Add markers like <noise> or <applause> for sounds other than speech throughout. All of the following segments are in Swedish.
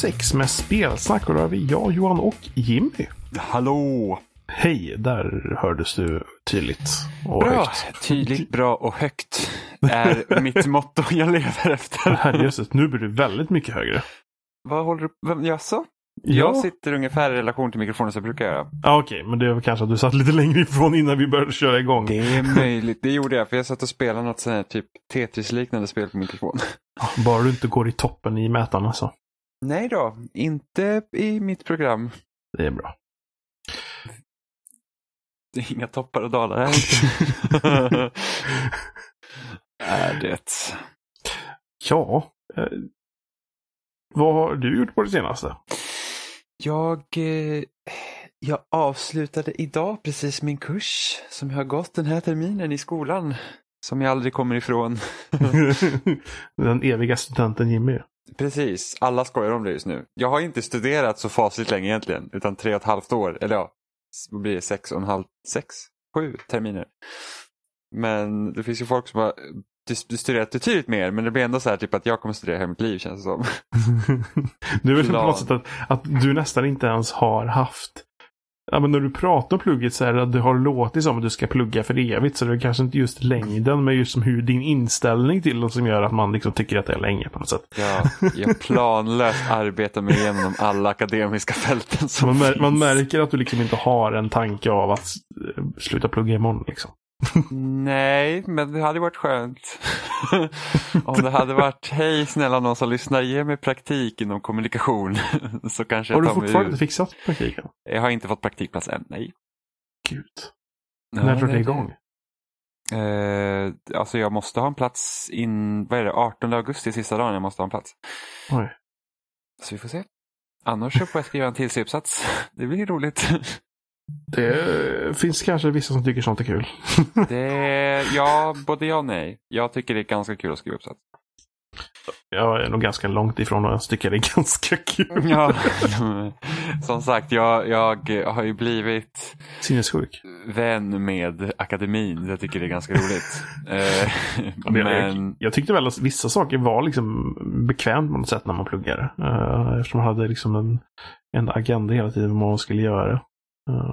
276 med spelsnack och då har vi jag, Johan och Jimmy. Hallå! Hej, där hördes du tydligt och Bra! högt. Tydligt, bra och högt är mitt <laughs> motto jag lever efter. Herrejösses, nu blir du väldigt mycket högre. Vad håller du vem- Jaså? Ja. Jag sitter ungefär i relation till mikrofonen som jag brukar göra. Ja, okej, men det är väl kanske att du satt lite längre ifrån innan vi började köra igång. Det är möjligt. Det gjorde jag för jag satt och spelade något sånt här typ Tetris-liknande spel på min telefon. Bara du inte går i toppen i mätaren alltså. Nej då, inte i mitt program. Det är bra. Det är inga toppar och dalar här. <laughs> är det. Ja, eh, vad har du gjort på det senaste? Jag, eh, jag avslutade idag precis min kurs som jag har gått den här terminen i skolan. Som jag aldrig kommer ifrån. <laughs> <laughs> Den eviga studenten Jimmy. Precis, alla skojar om det just nu. Jag har inte studerat så fasligt länge egentligen, utan tre och ett halvt år, eller ja, vad blir det, sex och en halv, sex, sju terminer. Men det finns ju folk som har studerat betydligt mer, men det blir ändå så här typ att jag kommer studera hela mitt liv känns det som. <laughs> det är väl på något sätt att, att du nästan inte ens har haft Ja, men när du pratar om plugget så är det att det har låtit som att du ska plugga för evigt. Så det är kanske inte just längden, men just som hur din inställning till det som gör att man liksom tycker att det är länge på något sätt. Jag, jag planlöst arbetar mig igenom alla akademiska fälten som Man, mär, finns. man märker att du liksom inte har en tanke av att sluta plugga imorgon. Liksom. Nej, men det hade varit skönt. Om det hade varit, hej snälla någon som lyssnar, ge mig praktik inom kommunikation. <laughs> Så kanske Har du fortfarande inte fixat praktiken? Jag har inte fått praktikplats än, nej. Gud. När drar det igång? Eh, alltså jag måste ha en plats in, vad är det, 18 augusti sista dagen jag måste ha en plats. Oj. Så vi får se. Annars så får jag skriva en till C-uppsats. <laughs> Det blir roligt. Det finns kanske vissa som tycker sånt är kul. <laughs> Det, ja, både ja och nej. Jag tycker det är ganska kul att skriva uppsats. Jag är nog ganska långt ifrån och jag tycker det är <laughs> ganska kul. Ja, <laughs> som sagt, jag, jag har ju blivit Sinnessjuk. vän med akademin. Jag tycker det är ganska roligt. Eh, men jag, Men jag tyckte väl att vissa saker var liksom bekvämt på något sätt när man pluggade. Uh, eftersom man hade liksom en, en agenda hela tiden vad man skulle göra.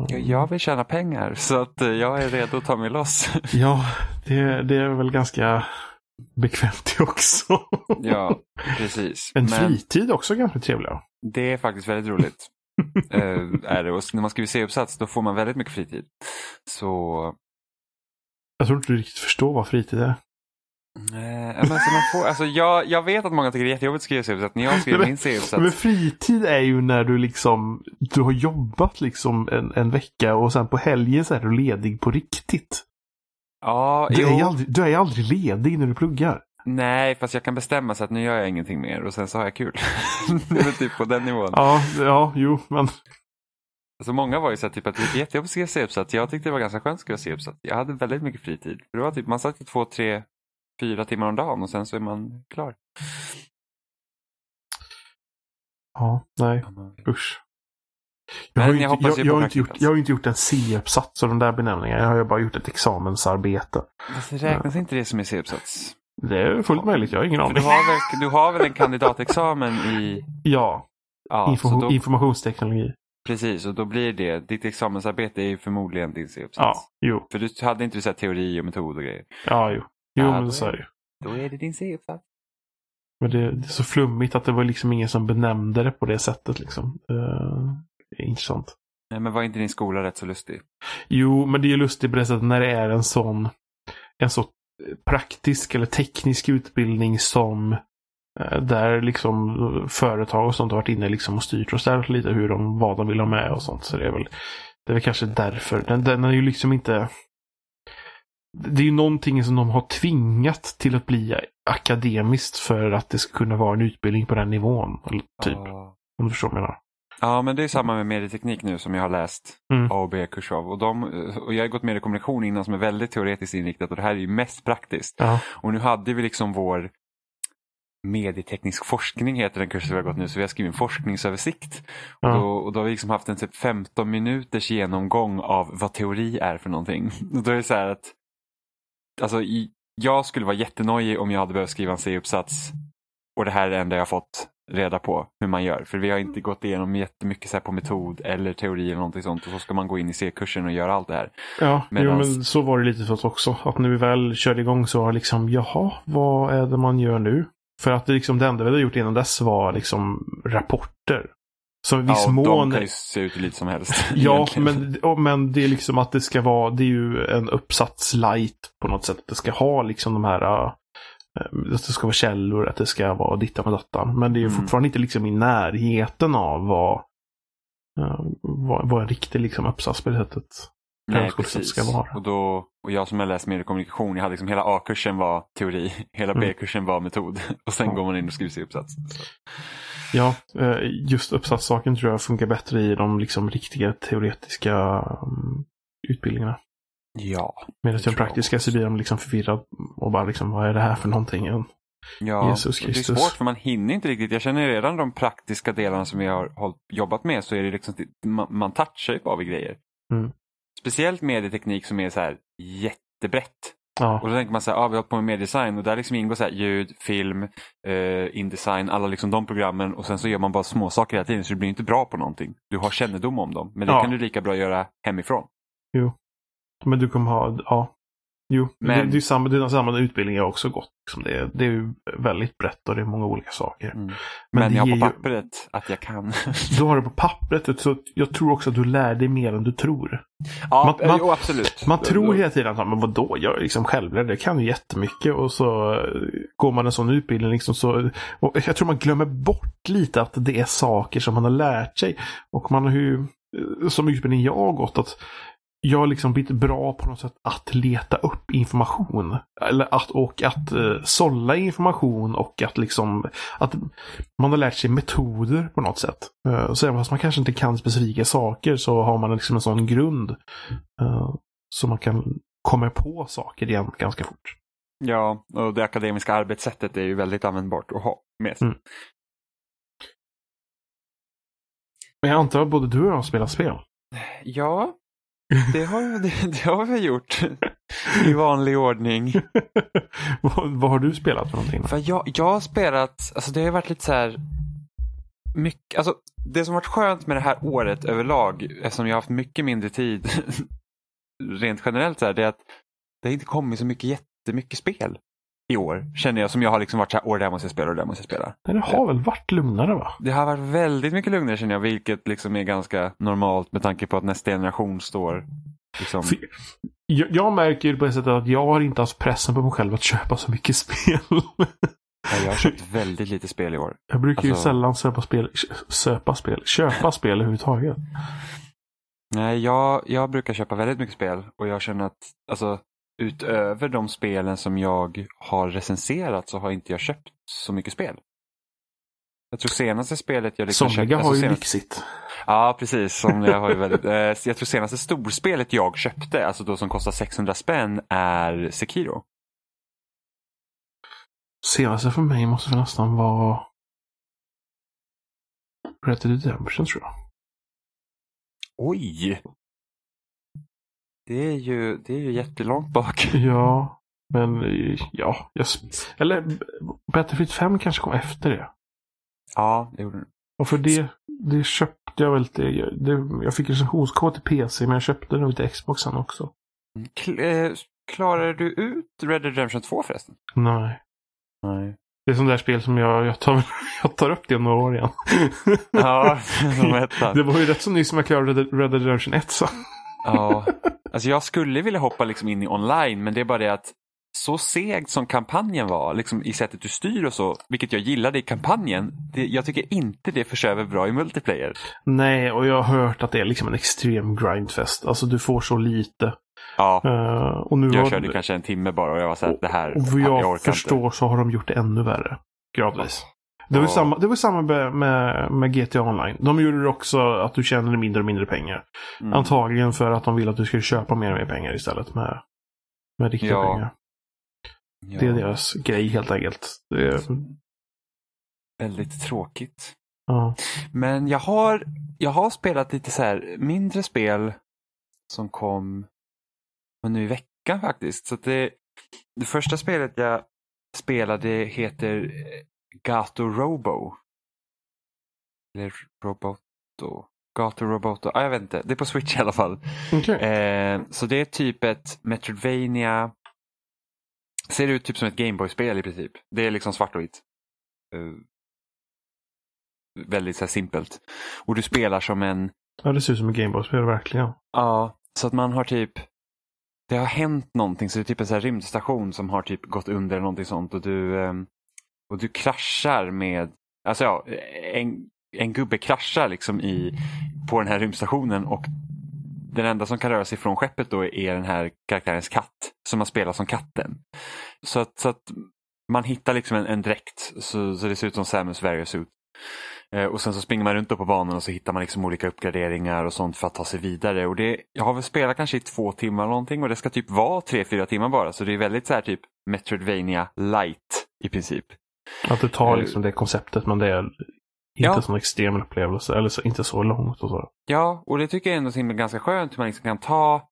Jag- vill tjäna pengar så att eh, jag är redo att ta mig loss. <laughs> Ja, det, det är väl ganska bekvämt det <laughs> också. Ja, precis. En Men fritid också ganska trevligare. det är faktiskt väldigt roligt. <laughs> Eh, är det. Och när man skriver C-uppsats då får man väldigt mycket fritid. Så Jag tror inte du riktigt förstår vad fritid är. Eh, men alltså man får, alltså jag, jag vet att många tycker det är jättejobbigt att skriva C-uppsats. När jag skrev Men- min Men C-uppsats. fritid är ju när du liksom, du har jobbat liksom en, en vecka och sen på helgen så är du ledig på riktigt. Ja, Du är, aldrig, du är aldrig ledig när du pluggar. nej, fast jag kan bestämma så att nu gör jag ingenting mer och sen så har jag kul. <laughs> typ på den nivån. Ja, ja, jo, men Alltså många var ju så här, typ att det är jättejobbigt att skriva C-uppsats. Jag tyckte det var ganska skönt att skriva C-uppsats. Jag hade väldigt mycket fritid. Det var typ, man satt i två, tre, fyra timmar om dagen och sen så är man klar. ja, nej, usch. Jag har, inte, hoppas jag, ju jag, på har inte gjort, praktikplats. jag har inte gjort en C-uppsats och de där benämningarna. Jag har bara gjort ett examensarbete. Det räknas inte det som är C-uppsats? Det är fullt möjligt, jag har ingen aning. du har, väl, du har väl en kandidatexamen i... Ja, Ja, info, då, informationsteknologi. precis, och då blir det, ditt examensarbete är ju förmodligen din C-uppsats. Ja, jo, För du hade inte du teori och metod och grejer? ja, jo. Jo, Ja, men så är det. Då är det din C-uppsats. Men det, det är så flummigt att det var liksom ingen som benämnde det på det sättet liksom. Eh, Det är intressant. Nej, men var inte din skola rätt så lustig? Jo, men det är ju lustigt på det sättet när det är en sån en så praktisk eller teknisk utbildning som eh, där liksom företag och sånt har varit inne liksom och styrt och ställt lite hur de, vad de vill ha med och sånt. Så det är väl, det är väl kanske därför. Den, den är ju liksom inte det är ju någonting som de har tvingat till att bli akademiskt för att det ska kunna vara en utbildning på den nivån. Typ, Ja. om du förstår vad jag menar. Ja, men det är samma med medieteknik nu som jag har läst Mm. A och B-kurs av. Och, de, och jag har gått mediekommunikation innan som är väldigt teoretiskt inriktat och det här är ju mest praktiskt. Ja. Och nu hade vi liksom vår medieteknisk forskning heter den kursen vi har gått nu, så vi har skrivit en forskningsöversikt. Och, Ja. då, och då har vi liksom haft en typ 15 minuters genomgång av vad teori är för någonting. <laughs> Och då är det så här att alltså, jag skulle vara jättenojig om jag hade behövt skriva en C-uppsats Och det här är det enda jag har fått reda på hur man gör. För vi har inte gått igenom jättemycket så på metod eller teori eller någonting sånt. Och så ska man gå in i C-kursen och göra allt det här. Ja, jo, Medans- men så var det lite för oss också. Att när vi väl körde igång så var det liksom, jaha, vad är det man gör nu? För att det, liksom, det enda vi hade gjort innan dess var liksom rapporter. Så i viss ja, mån... de kan ju se ut lite som helst. <laughs> Ja, men, ja, men det är liksom att det ska vara, det är ju en uppsats light på något sätt. Det ska ha liksom de här, äh, att det ska vara källor, att det ska vara dittan och dattan. Men det är ju Mm. fortfarande inte liksom i närheten av vad, äh, vad, vad en riktig liksom uppsats på det sättet Nej, precis. ska vara. Och, då, och jag som har läst mediekommunikation, jag hade liksom hela A-kursen var teori, <laughs> hela Mm. B-kursen var metod. <laughs> Och sen Ja. går man in och skriver sin uppsats. Så. Ja, eh, just uppsatssaken tror jag funkar bättre i de liksom riktiga teoretiska mm, utbildningarna. Ja. Medan den praktiska så blir de liksom förvirrad och bara liksom, vad är det här för någonting? Ja, Jesus och det är Kristus. svårt för man hinner inte riktigt. Jag känner redan de praktiska delarna som jag har jobbat med så är det liksom, man, man touchar ju bara vid grejer. Mm. Speciellt medieteknik som är så här jättebrett. Ja, Och då tänker man så här, ah, vi har hållit på med mediedesign och där liksom ingår så här ljud, film, eh, indesign, alla liksom de programmen och sen så gör man bara små saker hela tiden så du blir inte bra på någonting. Du har kännedom om dem, men det Ja. kan du lika bra göra hemifrån. men du kommer ha, ja. Jo, Men- det, det är samma, det är samma utbildning jag också gått. Liksom det, är- det är ju väldigt brett och det är många olika saker. Mm. Men Men, jag har på ju- pappret att jag kan. <laughs> Du har det på pappret, så jag tror också att du lär dig mer än du tror. ja, Man- man- jo, absolut. Man tror hela tiden att men vadå, jag är liksom självlärd, jag kan ju jättemycket och så eh, går man en sån utbildning liksom så. Jag tror man glömmer bort lite att det är saker som man har lärt sig. Och man har ju, eh, som utbildning jag har gått, att jag har liksom blivit bra på något sätt att leta upp information. Eller att, och att uh, sålla information och att liksom, att man har lärt sig metoder på något sätt. Uh, så även fast man kanske inte kan specifika saker så har man liksom en sån grund. eh, så man kan komma på saker igen ganska fort. Ja, och det akademiska arbetssättet är ju väldigt användbart att ha med sig. Mm. Men jag antar att både du och jag har spelat spel. Ja, <laughs> det har, det, det har vi gjort. I vanlig ordning. <laughs> vad, vad har du spelat för någonting? För jag, jag har spelat, alltså det har varit lite så här mycket, alltså det som varit skönt med det här året överlag, eftersom jag har haft mycket mindre tid <laughs> rent generellt så här, det är att det har inte kommit så mycket jättemycket spel i år, känner jag, som jag har liksom varit så här, åh det här måste jag spela och det här måste jag spela. Nej, det har väl varit lugnare va? Det har varit väldigt mycket lugnare känner jag, vilket liksom är ganska normalt med tanke på att nästa generation står liksom... För- Jag, jag märker ju på det sättet att jag har inte haft pressen på mig själv att köpa så mycket <laughs> spel. Ja, Jag har köpt väldigt lite spel i år. Jag brukar ju Alltså- sällan söpa spel, söpa spel, köpa spel överhuvudtaget. Nej, jag, jag brukar köpa väldigt mycket spel och jag känner att alltså, utöver de spelen som jag har recenserat så har inte jag köpt så mycket spel. Jag tror senaste spelet jag liksom Somliga köpte... har alltså ju senast- lyxigt. Ja, precis. Somliga har ju väldigt... <laughs> eh, jag tror senaste storspelet jag köpte, alltså då som kostar 600 spänn, är Sekiro. Senaste för mig måste väl nästan vara Red Dead Redemption tror jag. Oj! Det är ju, det är ju jättelångt bak. <laughs> Ja, men ja. Sp- eller Battlefield 5 kanske kom efter det. Ja, det gjorde den. Och för det, det köpte jag väl till, det, jag fick recensionskod till PC men jag köpte den till Xboxen också. Kl- eh, klarar du ut Red Dead Redemption 2 förresten? Nej. Nej. Det är sånt där spel som jag, jag, tar, <laughs> jag tar upp det om några år igen. Ja, <laughs> som ettan. det var ju rätt så nyss som jag klarade Red Dead Redemption 1 så. Ja, alltså jag skulle vilja hoppa liksom in i online men det är bara det att så segt som kampanjen var, liksom i sättet du styr och så, vilket jag gillade i kampanjen, det, jag tycker inte det förs över bra i multiplayer. Nej, och jag har hört att det är liksom en extrem grindfest. Alltså du får så lite. Ja, Eh, och nu jag har, körde kanske en timme bara och jag var så här, det här, och jag jag orkar förstår inte. så har de gjort det ännu värre. Gradvis. Det var, Ja. samma, det var samma med, med, GTA Online. De gjorde det också att du tjänade mindre och mindre pengar. Mm. Antagligen för att de vill att du ska köpa mer och mer pengar istället med, med riktiga Ja. pengar. Ja, Det är deras grej helt enkelt. Är, Väldigt tråkigt. ja. Men jag har, jag har spelat lite så här mindre spel som kom nu i veckan faktiskt. Så det, det första spelet jag spelade heter Gato Robo. Eller Roboto. Gato Roboto. Ah, jag vet inte. Det är på Switch i alla fall. Okay. Eh, så det är typ ett Metroidvania. Ser ut typ som ett Gameboy-spel i princip. Det är liksom svart och vitt. Eh, väldigt så här simpelt. Och du spelar som en... Ja, det ser ut som ett Gameboy-spel verkligen. Ja, så att man har typ det har hänt någonting, så det är typ en sån här rymdstation som har typ gått under eller någonting sånt och du, ehm, och du kraschar med, alltså ja, en, en gubbe kraschar liksom i, på den här rymdstationen och den enda som kan röra sig från skeppet då är den här karaktärens katt som man spelar som katten. Så att, så att man hittar liksom en, en dräkt så, så det ser ut som Samus Various-suit. Eh, och sen så springer man runt på banan och så hittar man liksom olika uppgraderingar och sånt för att ta sig vidare. Och det, jag har väl spelat kanske i två timmar eller någonting och det ska typ vara tre, fyra timmar bara. Så det är väldigt så här typ Metroidvania light i princip. Att du tar liksom det konceptet men det är inte Ja. sån extrem upplevelse. Eller så, inte så långt och så. Ja, och det tycker jag ändå är ganska skönt hur man liksom kan ta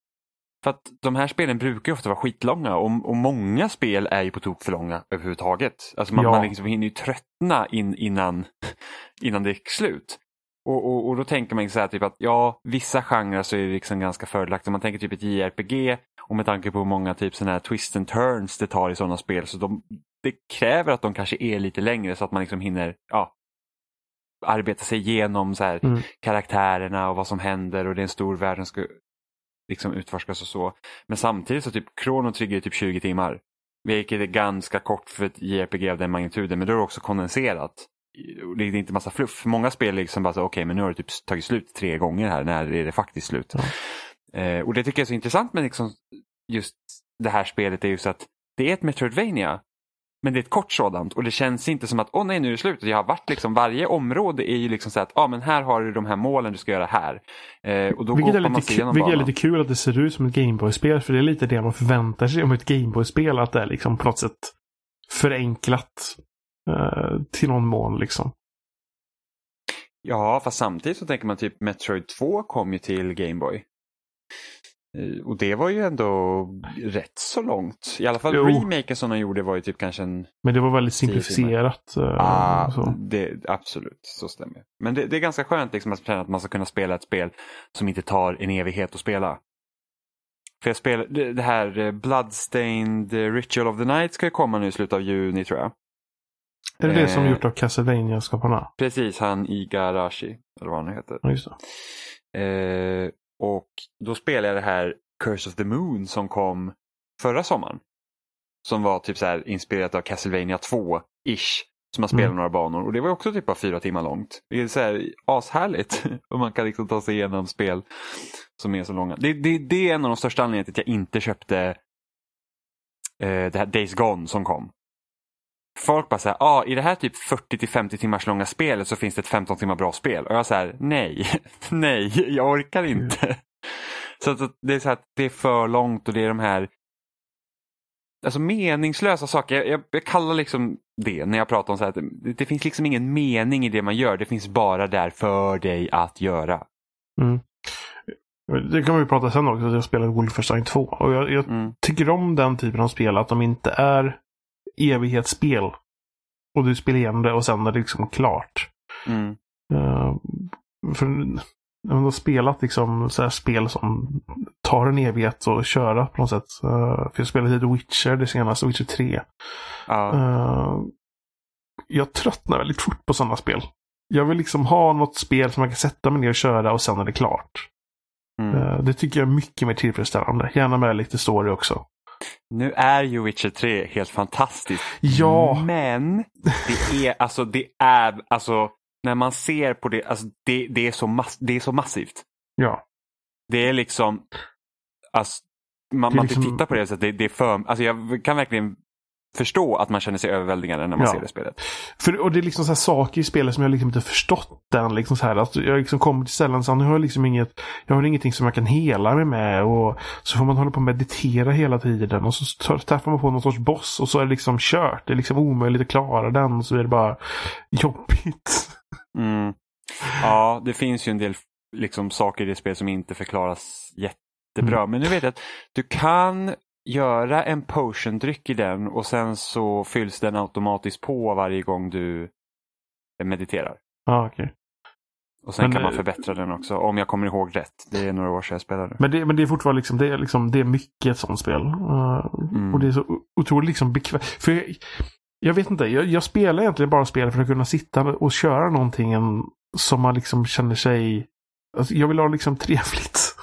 för att de här spelen brukar ofta vara skitlånga och, och många spel är ju på tok för långa överhuvudtaget. Alltså man, Ja. man liksom hinner ju tröttna in, innan, innan det är slut. Och, och, och då tänker man så här typ att ja, vissa genrer så är det liksom ganska fördelaktigt. Man tänker typ ett JRPG och med tanke på hur många typ sådana här twist and turns det tar i sådana spel så de, det kräver att de kanske är lite längre så att man liksom hinner ja, arbeta sig igenom så här, Mm. karaktärerna och vad som händer och det är en stor värld som ska liksom utforskas och så. Men samtidigt så typ Chrono Trigger är typ 20 timmar. Vilket är ganska kort för ett JRPG av den magnituden men då är det också kondenserat. Det är inte massa fluff. Många spel liksom bara så okej men nu har det typ tagit slut tre gånger här, när är det faktiskt slut? Eh, och det tycker jag är så intressant med liksom just det här spelet är ju så att det är ett Metroidvania men det är ett kort sådant och det känns inte som att åh nej nu är det slut. Jag har varit liksom, varje område är ju liksom så att ah, men här har du de här målen du ska göra här. Eh, och då Vilket är, lite, kul, vilket är lite kul att det ser ut som ett Gameboy-spel. För det är lite det man förväntar sig om ett Gameboy-spel. Att det är liksom på något sätt förenklat. eh, till någon mån liksom. Ja, fast samtidigt så tänker man typ Metroid 2 kom ju till Gameboy. Eh, Och det var ju ändå rätt så långt. I alla fall Jo. remaken som de gjorde var ju typ kanske en... Men det var väldigt simplifierat. eh, Ah, det, absolut, så stämmer. Men det, det är ganska skönt liksom att känna att man ska kunna spela ett spel som inte tar en evighet att spela. För jag spelar, det, det här eh, Bloodstained eh, Ritual of the Night ska ju komma nu i slutet av juni tror jag. Är det det som är Eh. gjort av Castlevania-skaparna? Precis, han Igarashi, eller vad han heter. Ja, just det. Eh, och då spelade jag det här Curse of the Moon som kom förra sommaren. Som var typ så här inspirerat av Castlevania 2-ish. Som man spelade Mm. några banor och det var också typ bara fyra timmar långt. Det är så här ashärligt <laughs> och man kan liksom ta sig igenom spel som är så långa. Det, det, det är en av de största anledningarna till att jag inte köpte eh, det här Days Gone som kom. Folk bara säger, ah, i det här typ 40-50 timmars långa spelet så finns det ett 15 timmar bra spel. Och jag säger nej, <laughs> nej, jag orkar inte. Så att det är så att det är för långt och det är de här alltså meningslösa saker. Jag, jag, jag kallar liksom det när jag pratar om så här att det, det finns liksom ingen mening i det man gör. Det finns bara där för dig att göra. Mm. Det kan vi prata sen också. att Jag spelade Wolfenstein 2. Och jag, jag Mm. tycker om den typen av spel. Att de inte är evighetsspel. Och du spelar igen det och sen är det liksom klart. Mm. Uh, för jag har spelat liksom så här spel som tar en evighet att köra på något sätt. Uh, för jag spelade lite Witcher, det senaste, Witcher 3. Ja. Uh, jag tröttnar väldigt fort på sådana spel. Jag vill liksom ha något spel som man kan sätta mig ner och köra och sen är det klart. Mm. Uh, det tycker jag är mycket mer tillfredsställande. Gärna med lite story också. Nu är ju Witcher 3 helt fantastiskt. Ja, Men det är alltså, det är alltså när man ser på det, alltså det, det, är, så mass, det är så massivt. ja. Det är liksom, alltså, man, Det är man liksom- tittar på det så att det, det är för, alltså jag kan verkligen förstå att man känner sig överväldigad när man Ja. ser det spelet. För, och det är liksom så här saker i spelet som jag liksom inte förstått än. Liksom så här, att jag liksom kommer till ställen så nu har jag liksom inget, jag har ingenting som jag kan hela mig med. Och så får man hålla på och meditera hela tiden. Och så träffar man på någon sorts boss och så är det liksom kört. Det är liksom omöjligt att klara den. Och så är det bara jobbigt. Mm. Ja, det finns ju en del liksom, saker i det spelet som inte förklaras jättebra. Mm. Men nu vet jag att du kan göra en potion-dryck i den och sen så fylls den automatiskt på varje gång du mediterar. Ja, okej. Och sen Men, kan man förbättra den också, om jag kommer ihåg rätt. Det är några år sedan jag spelade. Men det, men det är fortfarande liksom, det är liksom, det är mycket ett sånt spel. Uh, Mm. Och det är så otroligt liksom bekvämt. För jag, jag vet inte, jag, jag spelar egentligen bara spel för att kunna sitta och köra någonting som man liksom känner sig... Alltså, jag vill ha liksom trevligt.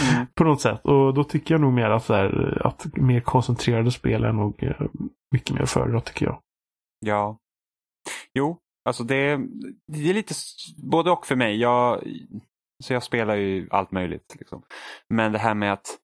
Mm. På något sätt. Och då tycker jag nog mer att, så här, att mer koncentrerade spel är nog eh, mycket mer föredra tycker jag. Ja. Jo, alltså det, det är lite både och för mig. Jag, så jag spelar ju allt möjligt. Liksom. Men det här med att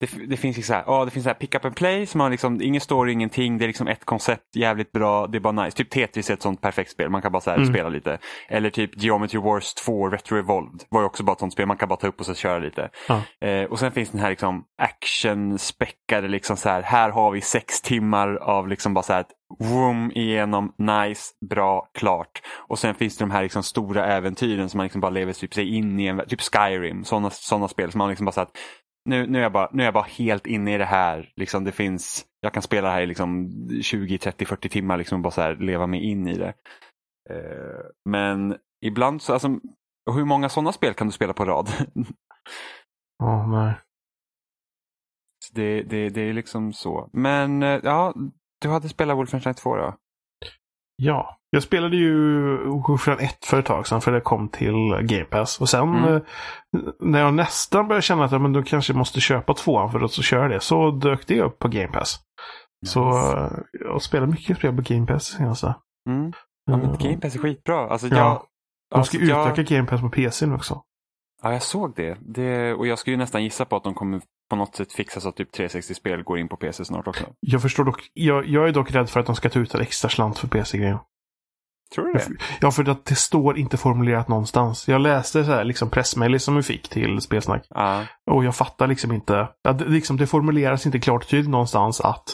det, det finns ju så här, ja, det finns så här pick up and play som har liksom ingen story, ingenting. Det är liksom ett koncept, jävligt bra, det är bara nice. Typ Tetris är ett sånt perfekt spel, man kan bara så här Mm. spela lite. Eller typ Geometry Wars 2 Retro Evolved var ju också bara ett sånt spel, man kan bara ta upp och så köra lite. Ja. Eh, och sen finns den här liksom action-späckade, liksom så här, här har vi sex timmar av liksom bara så här vroom igenom, nice, bra, klart. Och sen finns det de här liksom stora äventyren som man liksom bara lever typ sig in i, en, typ Skyrim, sådana såna spel som man liksom bara så att nu, nu, är jag bara, nu är jag bara helt inne i det här. Liksom det finns, jag kan spela det här i liksom 20, 30, 40 timmar liksom och bara så här leva mig in i det. Eh, men ibland så, alltså, hur många sådana spel kan du spela på rad? Ja, nej. Det, det, det är liksom så. Men eh, ja, du hade spelat Wolfenstein 2 då? Ja, jag spelade ju Wolfenstein 1 för ett tag sedan för det kom till Game Pass. Och sen Mm. eh, när jag nästan började känna att ja, men då kanske jag måste köpa tvåan för att så köra det, så dök det upp på Game Pass. Så eh, jag spelar mycket spel på Game Pass senaste. Mm. Ja, men Eh, Game Pass är skitbra. Alltså, Ja. jag, De ska alltså, jag, utöka Game Pass på PC nu också. Ja, jag såg det. det. Och jag skulle ju nästan gissa på att de kommer på något sätt fixa så att typ 360-spel går in på PC snart också. Jag förstår dock, jag, jag är dock rädd för att de ska ta ut en extra slant för PC-grejen. Tror du det? Ja, för att det står inte formulerat någonstans. Jag läste så här, liksom pressmail som vi fick till Spelsnack. Ja. Och jag fattar liksom inte. Att det, liksom, det formuleras inte klart och tydligt någonstans att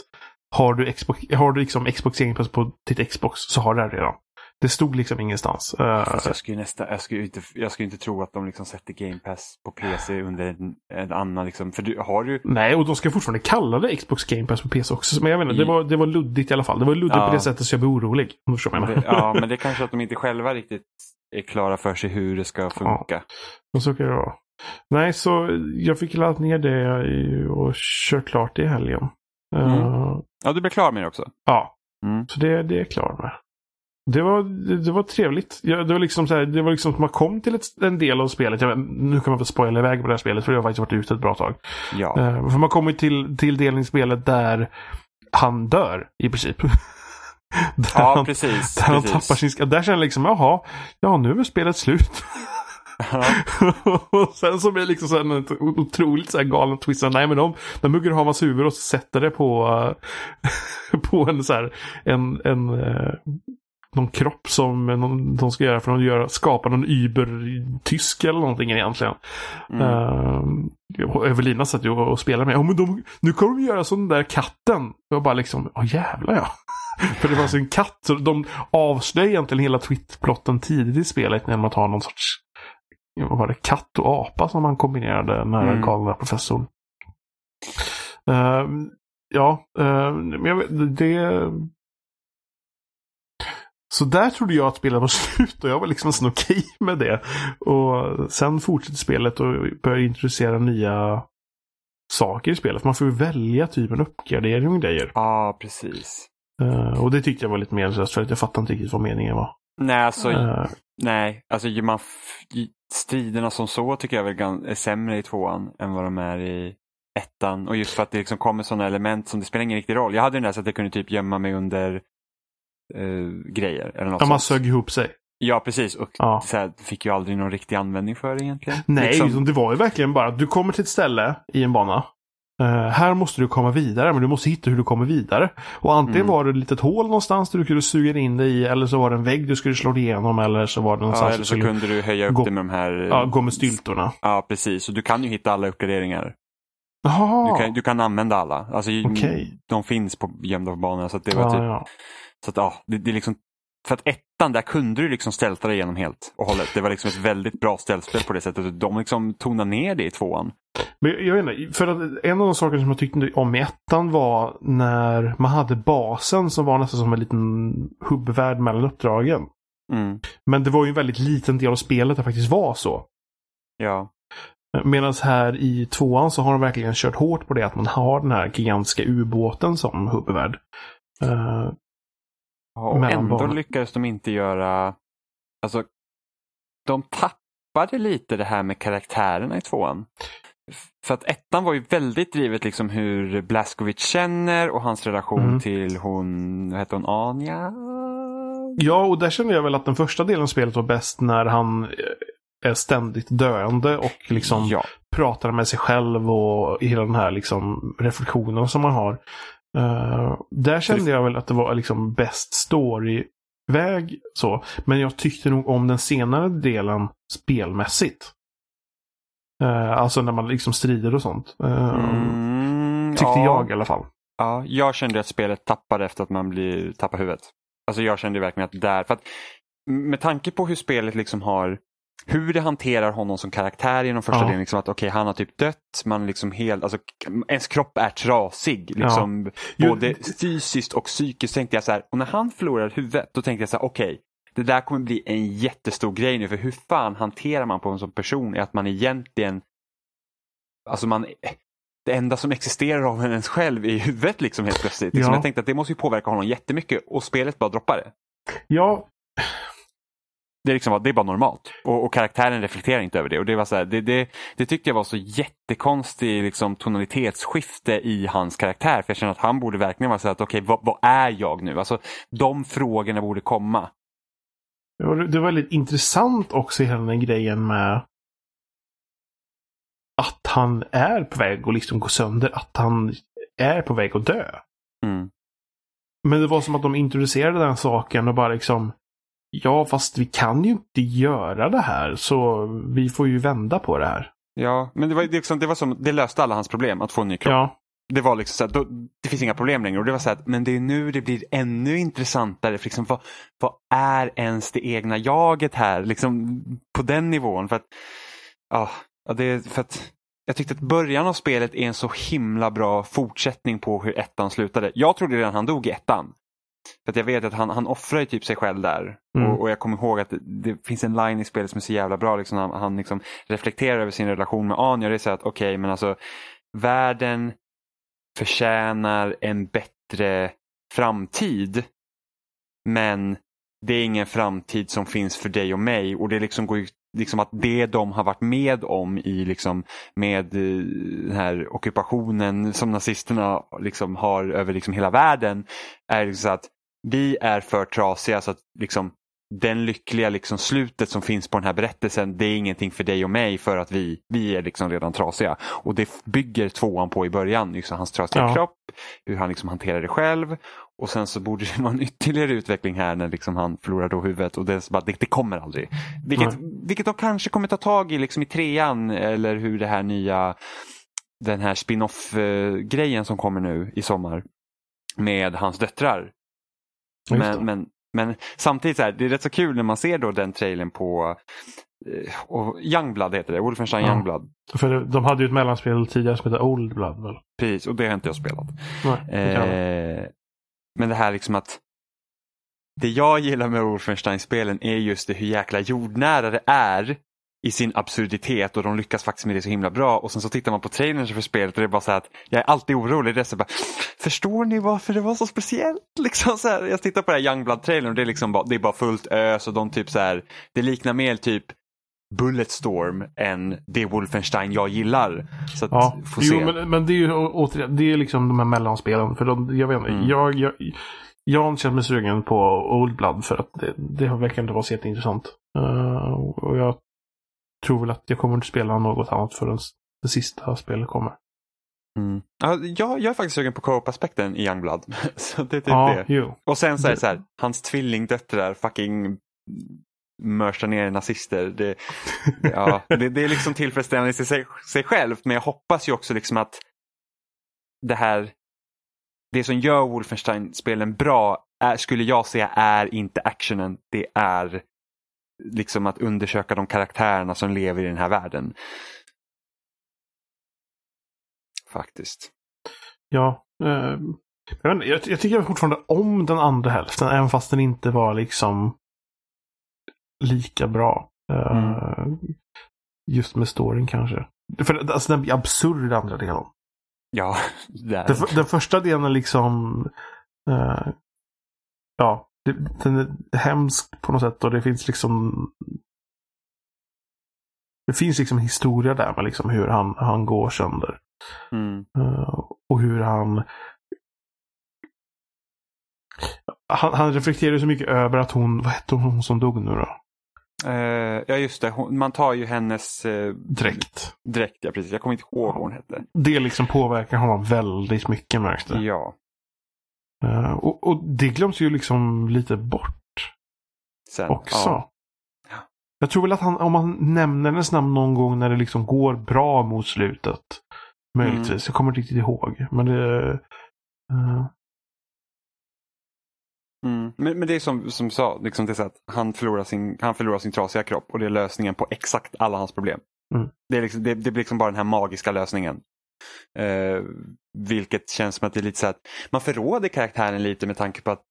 har du Xbox, har du liksom Xbox på ditt Xbox så har du det redan. Det stod liksom ingenstans. Fast jag skulle, nästa, jag, skulle inte, jag skulle inte tro att de liksom sätter Game Pass på PC under en, en annan. Liksom, för du, har du... nej, och de ska fortfarande kalla det Xbox Game Pass på PC också. Men jag vet inte, det I- var, det var luddigt i alla fall. Det var luddigt Ja. på det sättet så jag blev orolig. Om du jag Det, menar. ja, men det är kanske att de inte själva riktigt är klara för sig hur det ska funka. Och så kan det vara. Nej, så jag fick ladda ner det i- och kört klart det i helgen. Mm. Ja, du blir klar med det också? Ja, Mm. så det, det är jag klar med. Det var, det, det var trevligt. Jag, det var liksom så här, det var liksom som man kom till ett, en del av spelet. Jag, vet- nu kan man väl spoila iväg på det här spelet för jag har faktiskt varit ute ett bra tag. Ja. Eh, för man kommer till, till delen i spelet där han dör i princip. <laughs> där ja, han, precis. där han precis. tappar sin. Där känner jag liksom, jaha, ja nu är spelet slut. Ja. <laughs> och sen så blir det liksom så här en otroligt så här galen twist. Nej men de, de hugger hans huvud och sätter det på, eh, <laughs> på en så här, en, en eh, någon kropp som någon, de ska göra för att göra, skapa någon Uber-tysk eller någonting egentligen. Mm. Uh, Evelina satt ju och spelade med. Ja, men de, nu kommer de göra sån där katten. Jag bara liksom, ja jävlar ja. <laughs> För det var alltså en katt. Så de avslöjar egentligen hela twitplotten tidigt i spelet genom att ha någon sorts vad var det, katt och apa som man kombinerade när Mm. galna professorn. Ehm, ja, ehm, men jag det... Så där trodde jag att spelet var <laughs> slut och jag var liksom okej med det. Och sen fortsätter spelet och börjar introducera nya saker i spelet. Man får ju välja typ en uppgradering och grejer. ja, precis. Eh, och det tyckte jag var lite meningslöst för att jag fattade inte riktigt vad meningen var. Nej, alltså, Eh, nej. Alltså, man striderna som så tycker jag väl är sämre i tvåan än vad de är i ettan. Och just för att det liksom kommer sådana element som det spelar ingen riktig roll. Jag hade den där så att jag kunde typ gömma mig under eh, grejer. Eller något ja, man sög ihop sig. Ja, precis. Och Ja. så här, fick ju aldrig någon riktig användning för det egentligen. Nej, Liksom, det var ju verkligen bara att du kommer till ett ställe i en bana. Eh, här måste du komma vidare, men du måste hitta hur du kommer vidare. Och antingen Mm. var det ett litet hål någonstans där du kunde suga in dig i, eller så var det en vägg du skulle slå dig igenom, eller så var det ja, någonstans eller du så skulle kunde du höja upp gå- det med de här... ja, gå med styltorna. Ja, precis. Och du kan ju hitta alla uppgraderingar. Du kan, du kan använda alla. Alltså, Okej. De finns på gömda på banorna. Så det var ja, typ ja. Så att ja, det, det är liksom för att ett, ettan där kunde du liksom stälta dig igenom helt och hållet. Det var liksom ett väldigt bra ställspel på det sättet. De liksom tonade ner det i tvåan. Men jag vet inte, för att en av de saker som jag tyckte om i ettan var när man hade basen som var nästan som en liten hubbvärld mellan uppdragen. Mm. Men det var ju en väldigt liten del av spelet det faktiskt var så. Ja. Medan här i tvåan så har de verkligen kört hårt på det att man har den här gigantiska ubåten som hubbvärld. Uh, och ändå lyckades de inte göra, alltså de tappade lite det här med karaktärerna i tvåan. För att ettan var ju väldigt drivet liksom hur Blaskovic känner och hans relation mm. till hon, vad heter hon, Anja? Ja, och där känner jag väl att den första delen av spelet var bäst när han eh, är ständigt döende och liksom ja. pratar med sig själv och hela den här liksom reflektionen som man har. Uh, där kände jag väl att det var liksom bäst storyväg så. Men jag tyckte nog om den senare delen spelmässigt. Uh, alltså när man liksom strider och sånt. Uh, mm, tyckte ja. jag i alla fall. Ja, jag kände att spelet tappade efter att man blir, tappar huvudet. Alltså jag kände verkligen att där, för att med tanke på hur spelet liksom har hur det hanterar honom som karaktär i den första ja. delen. Liksom att okay, han har typ dött, man liksom helt, alltså, ens kropp är trasig. Liksom, ja. Både fysiskt och psykiskt tänkte jag så här, och när han förlorar huvudet då tänkte jag så här, okej, okay, det där kommer bli en jättestor grej nu för hur fan hanterar man på en sån person är att man egentligen, alltså man, det enda som existerar av ens själv är huvudet liksom helt plötsligt. Liksom, ja. Jag tänkte att det måste ju påverka honom jättemycket och spelet bara droppar det. Ja, det, är liksom, det är bara normalt. Och, och, karaktären reflekterar inte över det. Och det, var så här, det, det, det tyckte jag var så jättekonstig liksom, tonalitetsskifte i hans karaktär. För jag känner att han borde verkligen vara så att okej, okay, vad, vad, är jag nu? Alltså, de frågorna borde komma. Ja, det var väldigt intressant också hela den grejen med att han är på väg att liksom gå sönder. Att han är på väg att dö. Mm. Men det var som att de introducerade den saken och bara liksom Ja, fast vi kan ju inte göra det här så vi får ju vända på det här. Ja, men det var, liksom, det var som, det löste alla hans problem att få en ny kropp. Ja. Det var liksom så att då, det finns inga problem längre och det var så att men det är nu det blir ännu intressantare. För liksom, vad, vad är ens det egna jaget här? Liksom på den nivån. För att, ja, det, för att jag tyckte att början av spelet är en så himla bra fortsättning på hur ettan slutade. Jag trodde redan han dog i ettan. För att jag vet att han, han offrar ju typ sig själv där. Mm. Och, och, jag kommer ihåg att det, det, finns en line i spelet som är så jävla bra. Liksom, han han liksom reflekterar över sin relation med Anja. Det är så att okej, okay, men alltså världen förtjänar en bättre framtid. Men det är ingen framtid som finns för dig och mig. Och det liksom går ju liksom att det de har varit med om i liksom med eh, den här ockupationen som nazisterna liksom har över liksom hela världen är liksom så att vi är för trasiga så att liksom den lyckliga liksom slutet som finns på den här berättelsen det är ingenting för dig och mig för att vi, vi är liksom redan trasiga. Och det bygger tvåan på i början, liksom hans trasiga ja. kropp, hur han liksom hanterar det själv och sen så borde det <laughs> vara en ytterligare utveckling här när liksom han förlorar då huvudet och det, bara, det, det kommer aldrig. Vilket, mm. vilket de kanske kommer ta tag i liksom i trean eller hur det här nya den här spin-off eh, grejen som kommer nu i sommar med hans döttrar men, men, men samtidigt så här, det är rätt så kul när man ser då den trailern på eh, och Youngblood heter det, Wolfenstein ja. Youngblood. För de hade ju ett mellanspel tidigare som heter Old Blood väl? Precis, och det har inte jag spelat. Nej, eh, men det här liksom att det jag gillar med Wolfenstein-spelen är just det hur jäkla jordnära det är i sin absurditet och de lyckas faktiskt med det så himla bra. Och sen så tittar man på trailern för spelet och det är bara så här att jag är alltid orolig. Det är så bara, Förstår ni varför det var så speciellt? <laughs> Liksom så här, jag tittar på det här Youngblood-trailern och det är, liksom bara, det är bara fullt ös och de typ så här, det liknar mer typ Bulletstorm än det Wolfenstein jag gillar. Så att, ja, få jo, se. Men, men det är ju återigen, det är liksom de här mellanspelen. För de, jag vet inte, mm. jag, jag, jag har inte känt mig sugen på Old Blood för att det, det verkar inte vara så jätteintressant. Uh, och jag tror väl att jag kommer inte spela något annat förrän det sista spelet kommer. Mm. Ja, jag, är faktiskt sugen på co-op-aspekten i Youngblood. <laughs> så det är typ ja, det. Jo. Och sen så är det så här, hans tvillingdöttrar fucking mörsar ner nazister. Det, ja, <laughs> det, det, är liksom tillfredsställande i sig, sig självt men jag hoppas ju också liksom att det här det som gör Wolfenstein-spelen bra är, skulle jag säga är inte actionen. Det är liksom att undersöka de karaktärerna som lever i den här världen. Faktiskt. Ja. Eh, jag, jag, jag tycker fortfarande om den andra hälften, även fast den inte var liksom lika bra. Eh, Mm. Just med storyn kanske. För alltså, den blir absurd andra delen. Ja, <laughs> det är Den, den första delen är liksom... eh, ja, det, den är hemsk på något sätt och det finns liksom... Det finns liksom historia där med liksom hur han, han går sönder. mm. Eh, och hur han... Han, han reflekterar så mycket över att hon, vad hette hon som dog nu då? Eh, ja, just det. Hon, man tar ju hennes eh, Dräkt. dräkt. Ja, precis. Jag kommer inte ihåg vad hon hette. Det liksom påverkar honom väldigt mycket märks det. Ja. Eh, och, och det glöms ju liksom lite bort. Sen, också. Ja. Jag tror väl att han, om man nämner hennes namn någon gång när det liksom går bra mot slutet. Möjligtvis. Mm. Jag kommer inte riktigt ihåg. Men det... eh, Mm. Men, men det är som, som sa, liksom det är att han förlorar, sin, han förlorar sin trasiga kropp och det är lösningen på exakt alla hans problem. Mm. Det, är liksom, det, det blir liksom bara den här magiska lösningen. Eh, vilket känns som att det är lite så att man förråder karaktären lite med tanke på att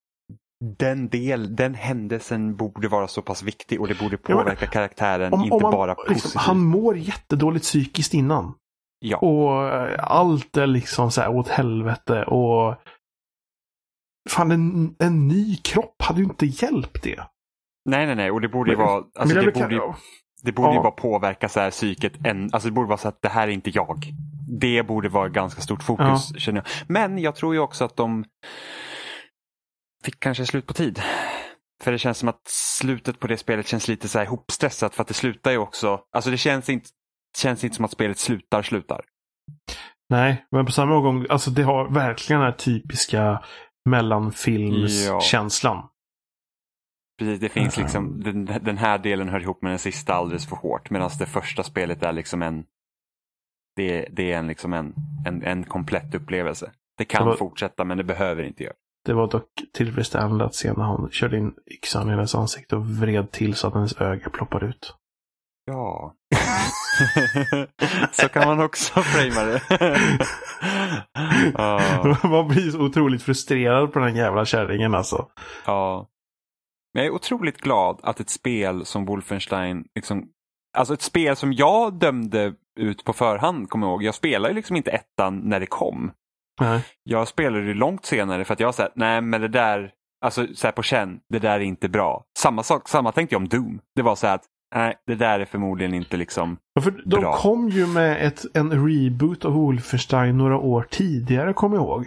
den del, den händelsen borde vara så pass viktig och det borde påverka karaktären, om, inte om man, bara positivt. liksom, han mår jättedåligt psykiskt innan. Ja, Och eh, allt är liksom så här åt helvete och... Fan, en, en ny kropp hade ju inte hjälpt det. nej nej nej och det borde ju Men- vara, alltså det borde, ja. det borde ju Ja. bara påverka så här psyket, en, alltså det borde vara så att det här är inte jag. Det borde vara ganska stort fokus känner jag. Men jag tror ju också att de fick kanske slut på tid. För det känns som att slutet på det spelet känns lite så här ihopstressat för att det slutar ju också, alltså det känns inte, känns inte som att spelet slutar slutar. Nej, men på samma gång, alltså det har verkligen den här typiska mellanfilmskänslan. Precis, det finns Mm. liksom, den, den här delen hör ihop med den sista alldeles för hårt medan det första spelet är liksom en det, det är en, liksom en, en, en komplett upplevelse. Det kan Det var- fortsätta men det behöver inte göra. Det var dock tillfredsställande att se när han körde in yxan i hennes ansikte och vred till så att hennes öga ploppade ut. Ja. <laughs> så kan man också framea det. ja. <laughs> Man blir så otroligt frustrerad på den jävla kärringen alltså. ja. Men jag är otroligt glad att ett spel som Wolfenstein, liksom, alltså ett spel som jag dömde ut på förhand, kommer jag ihåg. Jag spelade liksom inte ettan när det kom. Nej. Jag spelade det långt senare för att jag sa nej men det där, alltså så här på känn, det där är inte bra. Samma sak, samma tänkte jag om Doom. Det var så här att nej, det där är förmodligen inte liksom, Ja, För de Bra. kom ju med ett, en reboot av Wolfenstein några år tidigare, kommer jag ihåg.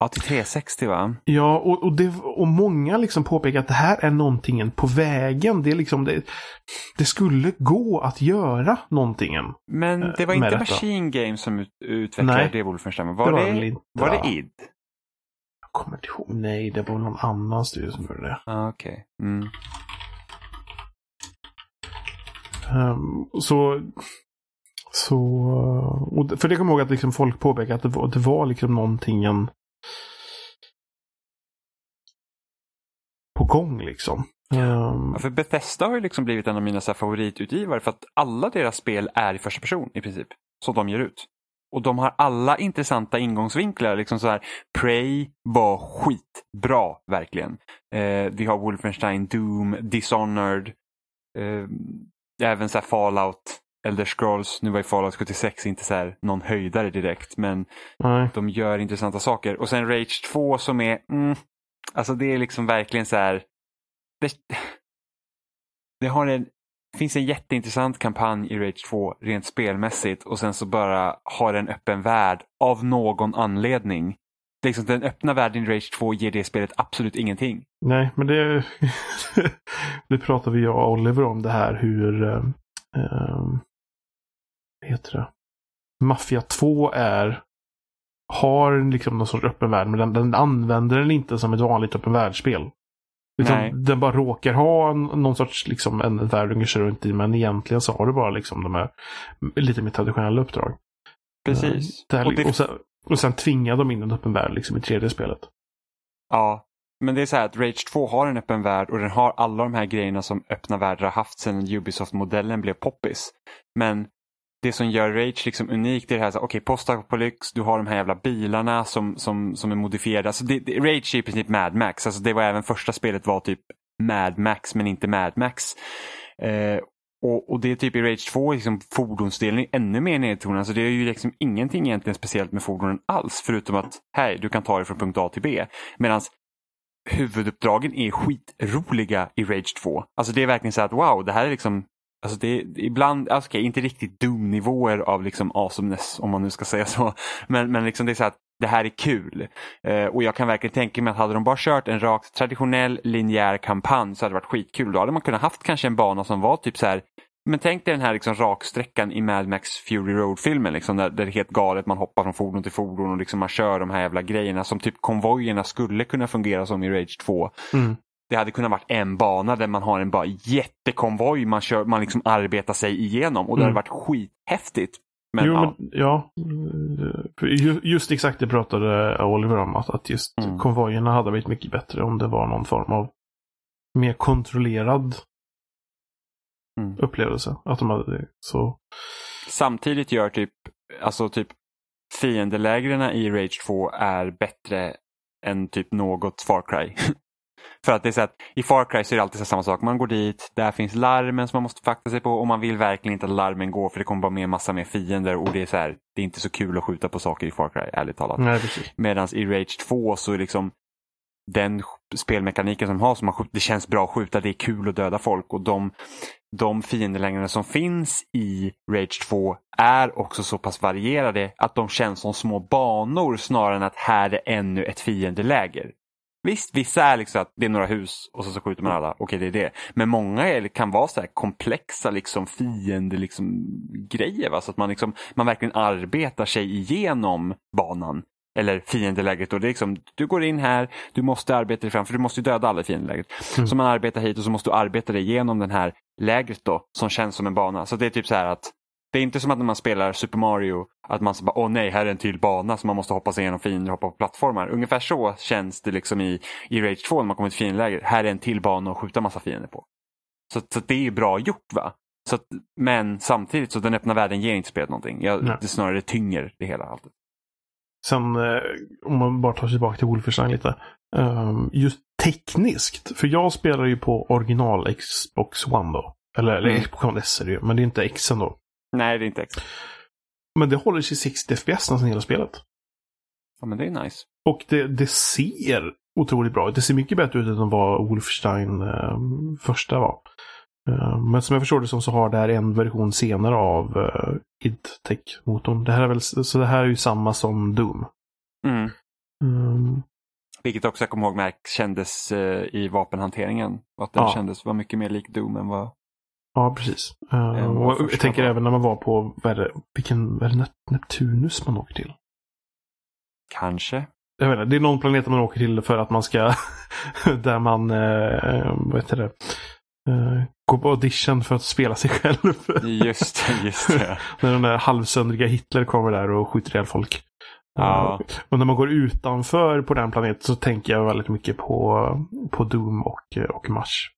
Ja till 360 va? Ja, och, och, det, och många liksom påpekar att det här är någonting på vägen. Det, är liksom, det, det skulle gå att göra någonting. Men det var Eh, inte detta. Machine Games som ut, utvecklade Nej. det Wolfenstein. Det Var var det, väl inte, var va? det id? Jag kommer inte ihåg. Nej, det var någon annan studio som gjorde det. Ah, Okej. Mm. Ehm, så... Så... Det- för det kommer jag ihåg att liksom folk påpekade att det var, det var liksom någonting en, på gång liksom. Ehm, Ja, för Bethesda har ju liksom blivit en av mina så här, favoritutgivare för att alla deras spel är i första person i princip. Som de ger ut. Och de har alla intressanta ingångsvinklar. Liksom så här, Prey var skitbra verkligen. Eh, vi har Wolfenstein, Doom, Dishonored. Eh, även så här Fallout, Elder Scrolls. Nu var ju Fallout 76 inte så här någon höjdare direkt. Men nej. de gör intressanta saker. Och sen Rage 2 som är, mm, alltså det är liksom verkligen så här. Det, <sighs> det har en, finns en jätteintressant kampanj i Rage 2 rent spelmässigt och sen så bara har en öppen värld av någon anledning. Det är liksom, den öppna världen i Rage 2 ger det spelet absolut ingenting. Nej, men det... <laughs> det pratar vi jag och Oliver om det här hur... Um, heter det? Mafia 2 är... Har liksom någon sorts öppen värld, men den, den använder den inte som ett vanligt öppen världsspel. Nej. Utan den bara råkar ha någon sorts liksom en värld du kör runt i, men egentligen så har du bara liksom de här lite mer traditionella uppdrag. Precis. Det här, Och det- och, sen, och sen tvingar de in en öppen värld liksom i tredje spelet. Ja. Men det är så här att Rage 2 har en öppen värld och den har alla de här grejerna som öppna världar har haft sedan Ubisoft-modellen blev poppis. Men det som gör Rage liksom unikt är det här, okej okay, postapokalyx, du har de här jävla bilarna som, som, som är modifierade. Alltså det, det, Rage är i princip Mad Max, alltså det var även första spelet var typ Mad Max men inte Mad Max. Eh, och, och, det är typ i Rage 2 liksom fordonsdelen ännu mer nedtonad. Alltså det är ju liksom ingenting egentligen speciellt med fordonen alls förutom att hej, du kan ta dig från punkt A till B. Medan huvuduppdragen är skitroliga i Rage 2. Alltså det är verkligen så att wow, det här är liksom Alltså det är ibland, alltså okay, inte riktigt Doom-nivåer av liksom awesomeness om man nu ska säga så. Men, men liksom det är så att det här är kul. Eh, och jag kan verkligen tänka mig att hade de bara kört en rakt traditionell linjär kampanj så hade det varit skitkul. Då hade man kunnat haft kanske en bana som var typ så här men tänk dig den här liksom raksträckan i Mad Max Fury Road-filmen. Liksom, där, där, det är helt galet, man hoppar från fordon till fordon och liksom man kör de här jävla grejerna som typ konvojerna skulle kunna fungera som i Rage 2. Mm. Det hade kunnat varit en bana där man har en bara jättekonvoj man, kör, man liksom arbetar sig igenom och det mm. hade varit skithäftigt. Men, jo, ja. Men, ja. Just exakt det pratade Oliver om, att just mm. konvojerna hade blivit mycket bättre om det var någon form av mer kontrollerad mm. upplevelse. Att de hade det. Så... Samtidigt gör typ, alltså typ fiendelägren i Rage 2 är bättre än typ något Far Cry. <laughs> För att det är så att i Far Cry så är det alltid samma sak. Man går dit, där finns larmen som man måste fakta sig på och man vill verkligen inte att larmen går för det kommer bara med massa mer fiender och det är så här, det är inte så kul att skjuta på saker i Far Cry, ärligt talat. Medan i Rage 2 så är liksom den spelmekaniken som har, som har, det känns bra att skjuta, det är kul att döda folk och de, de fiendelängderna som finns i Rage 2 är också så pass varierade att de känns som små banor snarare än att här är ännu ett fiendeläger. Visst, vissa är liksom att det är några hus och så, så skjuter man alla. Okej, det är det. Men många är, kan vara så här komplexa liksom fiende liksom, grejer. Va? Så att man, liksom, man verkligen arbetar sig igenom banan. Eller fiendeläget. Och det är liksom, du går in här, du måste arbeta dig fram, för du måste döda alla i fiendeläget. Mm. Så man arbetar hit och så måste du arbeta dig igenom den här lägret då, som känns som en bana. Så det är typ så här att det är inte som att när man spelar Super Mario att man så bara, åh nej, här är en till bana som man måste hoppa sig igenom fiender och hoppa på plattformar. Ungefär så känns det liksom i, i Rage 2 när man kommer till fiendeläger. Här är en till bana att skjuta massa fiender på. Så, så det är bra gjort va. Så att, men samtidigt så den öppna världen ger inte spelet någonting. Jag, det snarare tynger det hela. Alltid. Sen eh, om man bara tar sig tillbaka till Wolfenstein lite. Um, just tekniskt, för jag spelar ju på original Xbox One då. Eller, eller mm. Xbox One S är det ju, men det är inte X då. Nej, det är inte X. Men det håller sig 60 FPS nästan hela spelet. Ja, men det är nice. Och det, det ser otroligt bra ut. Det ser mycket bättre ut än vad Wolfenstein eh, första var. Eh, men som jag förstår det som så har det här en version senare av eh, id-tech-motorn. Det här är väl, så det här är ju samma som Doom. Mm. Mm. Vilket också jag kommer ihåg märk kändes eh, i vapenhanteringen. att den ja. kändes var mycket mer lik Doom än vad Ja, precis. Uh, och jag tänker var. även när man var på, vad är det, vilken, vad är det Neptunus man åker till? Kanske. Jag vet inte, det är någon planet man åker till för att man ska, <laughs> där man, vad heter det, uh, gå på audition för att spela sig själv. <laughs> just det, just det. <laughs> när den där halvsöndriga Hitler kommer där och skjuter ihjäl folk. Ja. Och när man går utanför på den planeten så tänker jag väldigt mycket på, på Doom och, och Mars.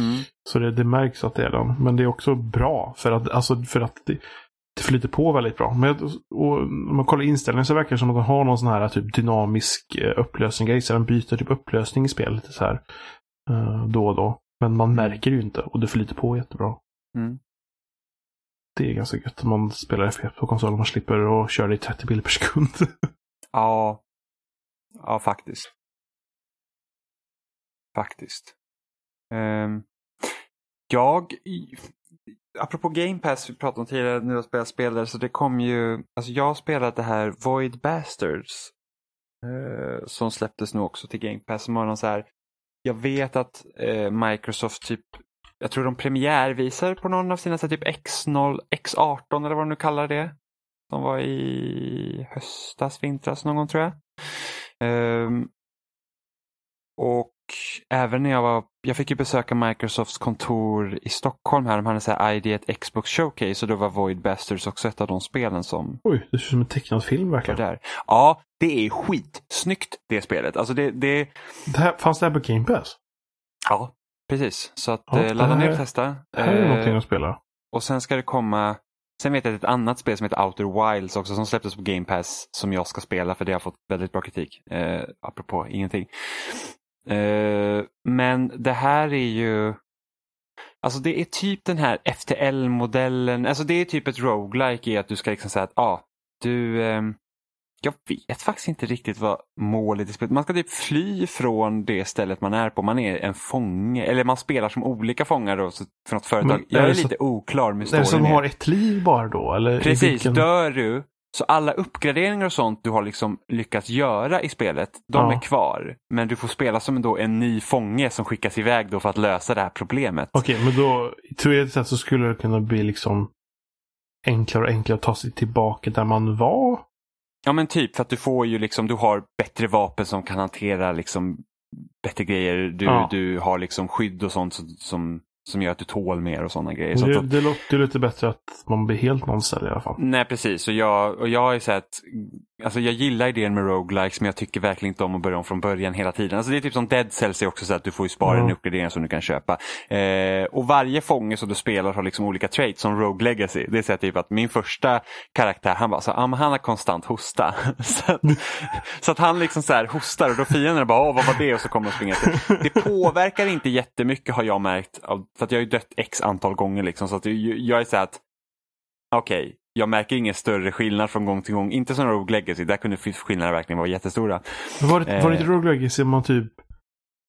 Mm. Så det, det, märks att det är den. Men det är också bra för att, alltså, för att det, det flyter på väldigt bra. Men, och om man kollar inställningen så verkar det som att de har någon sån här typ dynamisk eh, upplösning. Så den byter typ upplösning i spelet lite så här uh, då och då. Men man märker det ju inte och det flyter på jättebra. Mm. Det är ganska gött om man spelar FPS på konsolen. Man slipper att köra i 30 bilder per sekund. <laughs> ja. Ja, faktiskt. Faktiskt. Um, jag, apropå Game Pass, vi pratade om tidigare, nu har spelat spel där, så det kom ju, alltså jag spelade det här Void Bastards. Uh, som släpptes nu också till Game Pass. Som var någon så här, jag vet att eh, Microsoft typ, jag tror de premiärvisar på någon av sina så typ X0, X18 eller vad de nu kallar det. De var i höstas, vintras någon gång tror jag. Um, och även när jag var, jag fick ju besöka Microsofts kontor i Stockholm här. De hade så här ID Xbox Showcase och då var Void Bastards också ett av de spelen som Oj, det ser ut som en tecknad film verkligen. där. Ja, det är skitsnyggt det spelet. Alltså det, det... det här, fanns det här på Game Pass? Ja, precis. Så att Ja, eh, ladda ner och testa. Det här är Eh, någonting att spela. Och sen ska det komma, sen vet jag att ett annat spel som heter Outer Wilds också som släpptes på Game Pass som jag ska spela för det har fått väldigt bra kritik. Eh, apropå ingenting. Eh, men det här är ju, alltså det är typ den här FTL-modellen, alltså det är typ ett roguelike i att du ska liksom säga att ah, du, ehm, jag vet faktiskt inte riktigt vad målet i spelet Man ska typ fly från det stället man är på. Man är en fånge, eller man spelar som olika fångar då, så för något företag. Men är jag är så- lite oklar med Det är det storyn. som är. har ett liv bara då? Eller Precis, vilken- dör du så alla uppgraderingar och sånt du har liksom lyckats göra i spelet, de Ja. är kvar. Men du får spela som då en ny fånge som skickas iväg då för att lösa det här problemet. Okej, men då teoretiskt sett så skulle det kunna bli liksom enklare och enklare att ta sig tillbaka där man var. Ja men typ för att du får ju liksom, du har bättre vapen som kan hantera liksom bättre grejer. Du, Ja. du har liksom skydd och sånt som, som, som gör att du tål mer och sådana grejer. Så Det, att, det låter ju lite bättre att man blir helt nollställd i alla fall. nej precis, och jag, och jag har ju sett, alltså jag gillar idén med roguelikes men jag tycker verkligen inte om att börja om från början hela tiden. Alltså det är typ som Dead Cells är också så att du får ju spara Mm. en uppgradering som du kan köpa. Eh, och varje fånge som du spelar har liksom olika traits som Rogue Legacy. Det är så typ att min första karaktär han bara så, ah, han har konstant hosta. <laughs> så, att, så att han liksom så här hostar och då fienderna bara, åh vad var det? Och så kommer de springa efter. Det påverkar inte jättemycket har jag märkt. För att jag har ju dött x antal gånger liksom. Så att jag, jag är så här att, okej, jag märker ingen större skillnad från gång till gång. Inte som Rogue Legacy, där kunde skillnaderna verkligen vara jättestora. Var det, var det Eh. inte Rogue Legacy man typ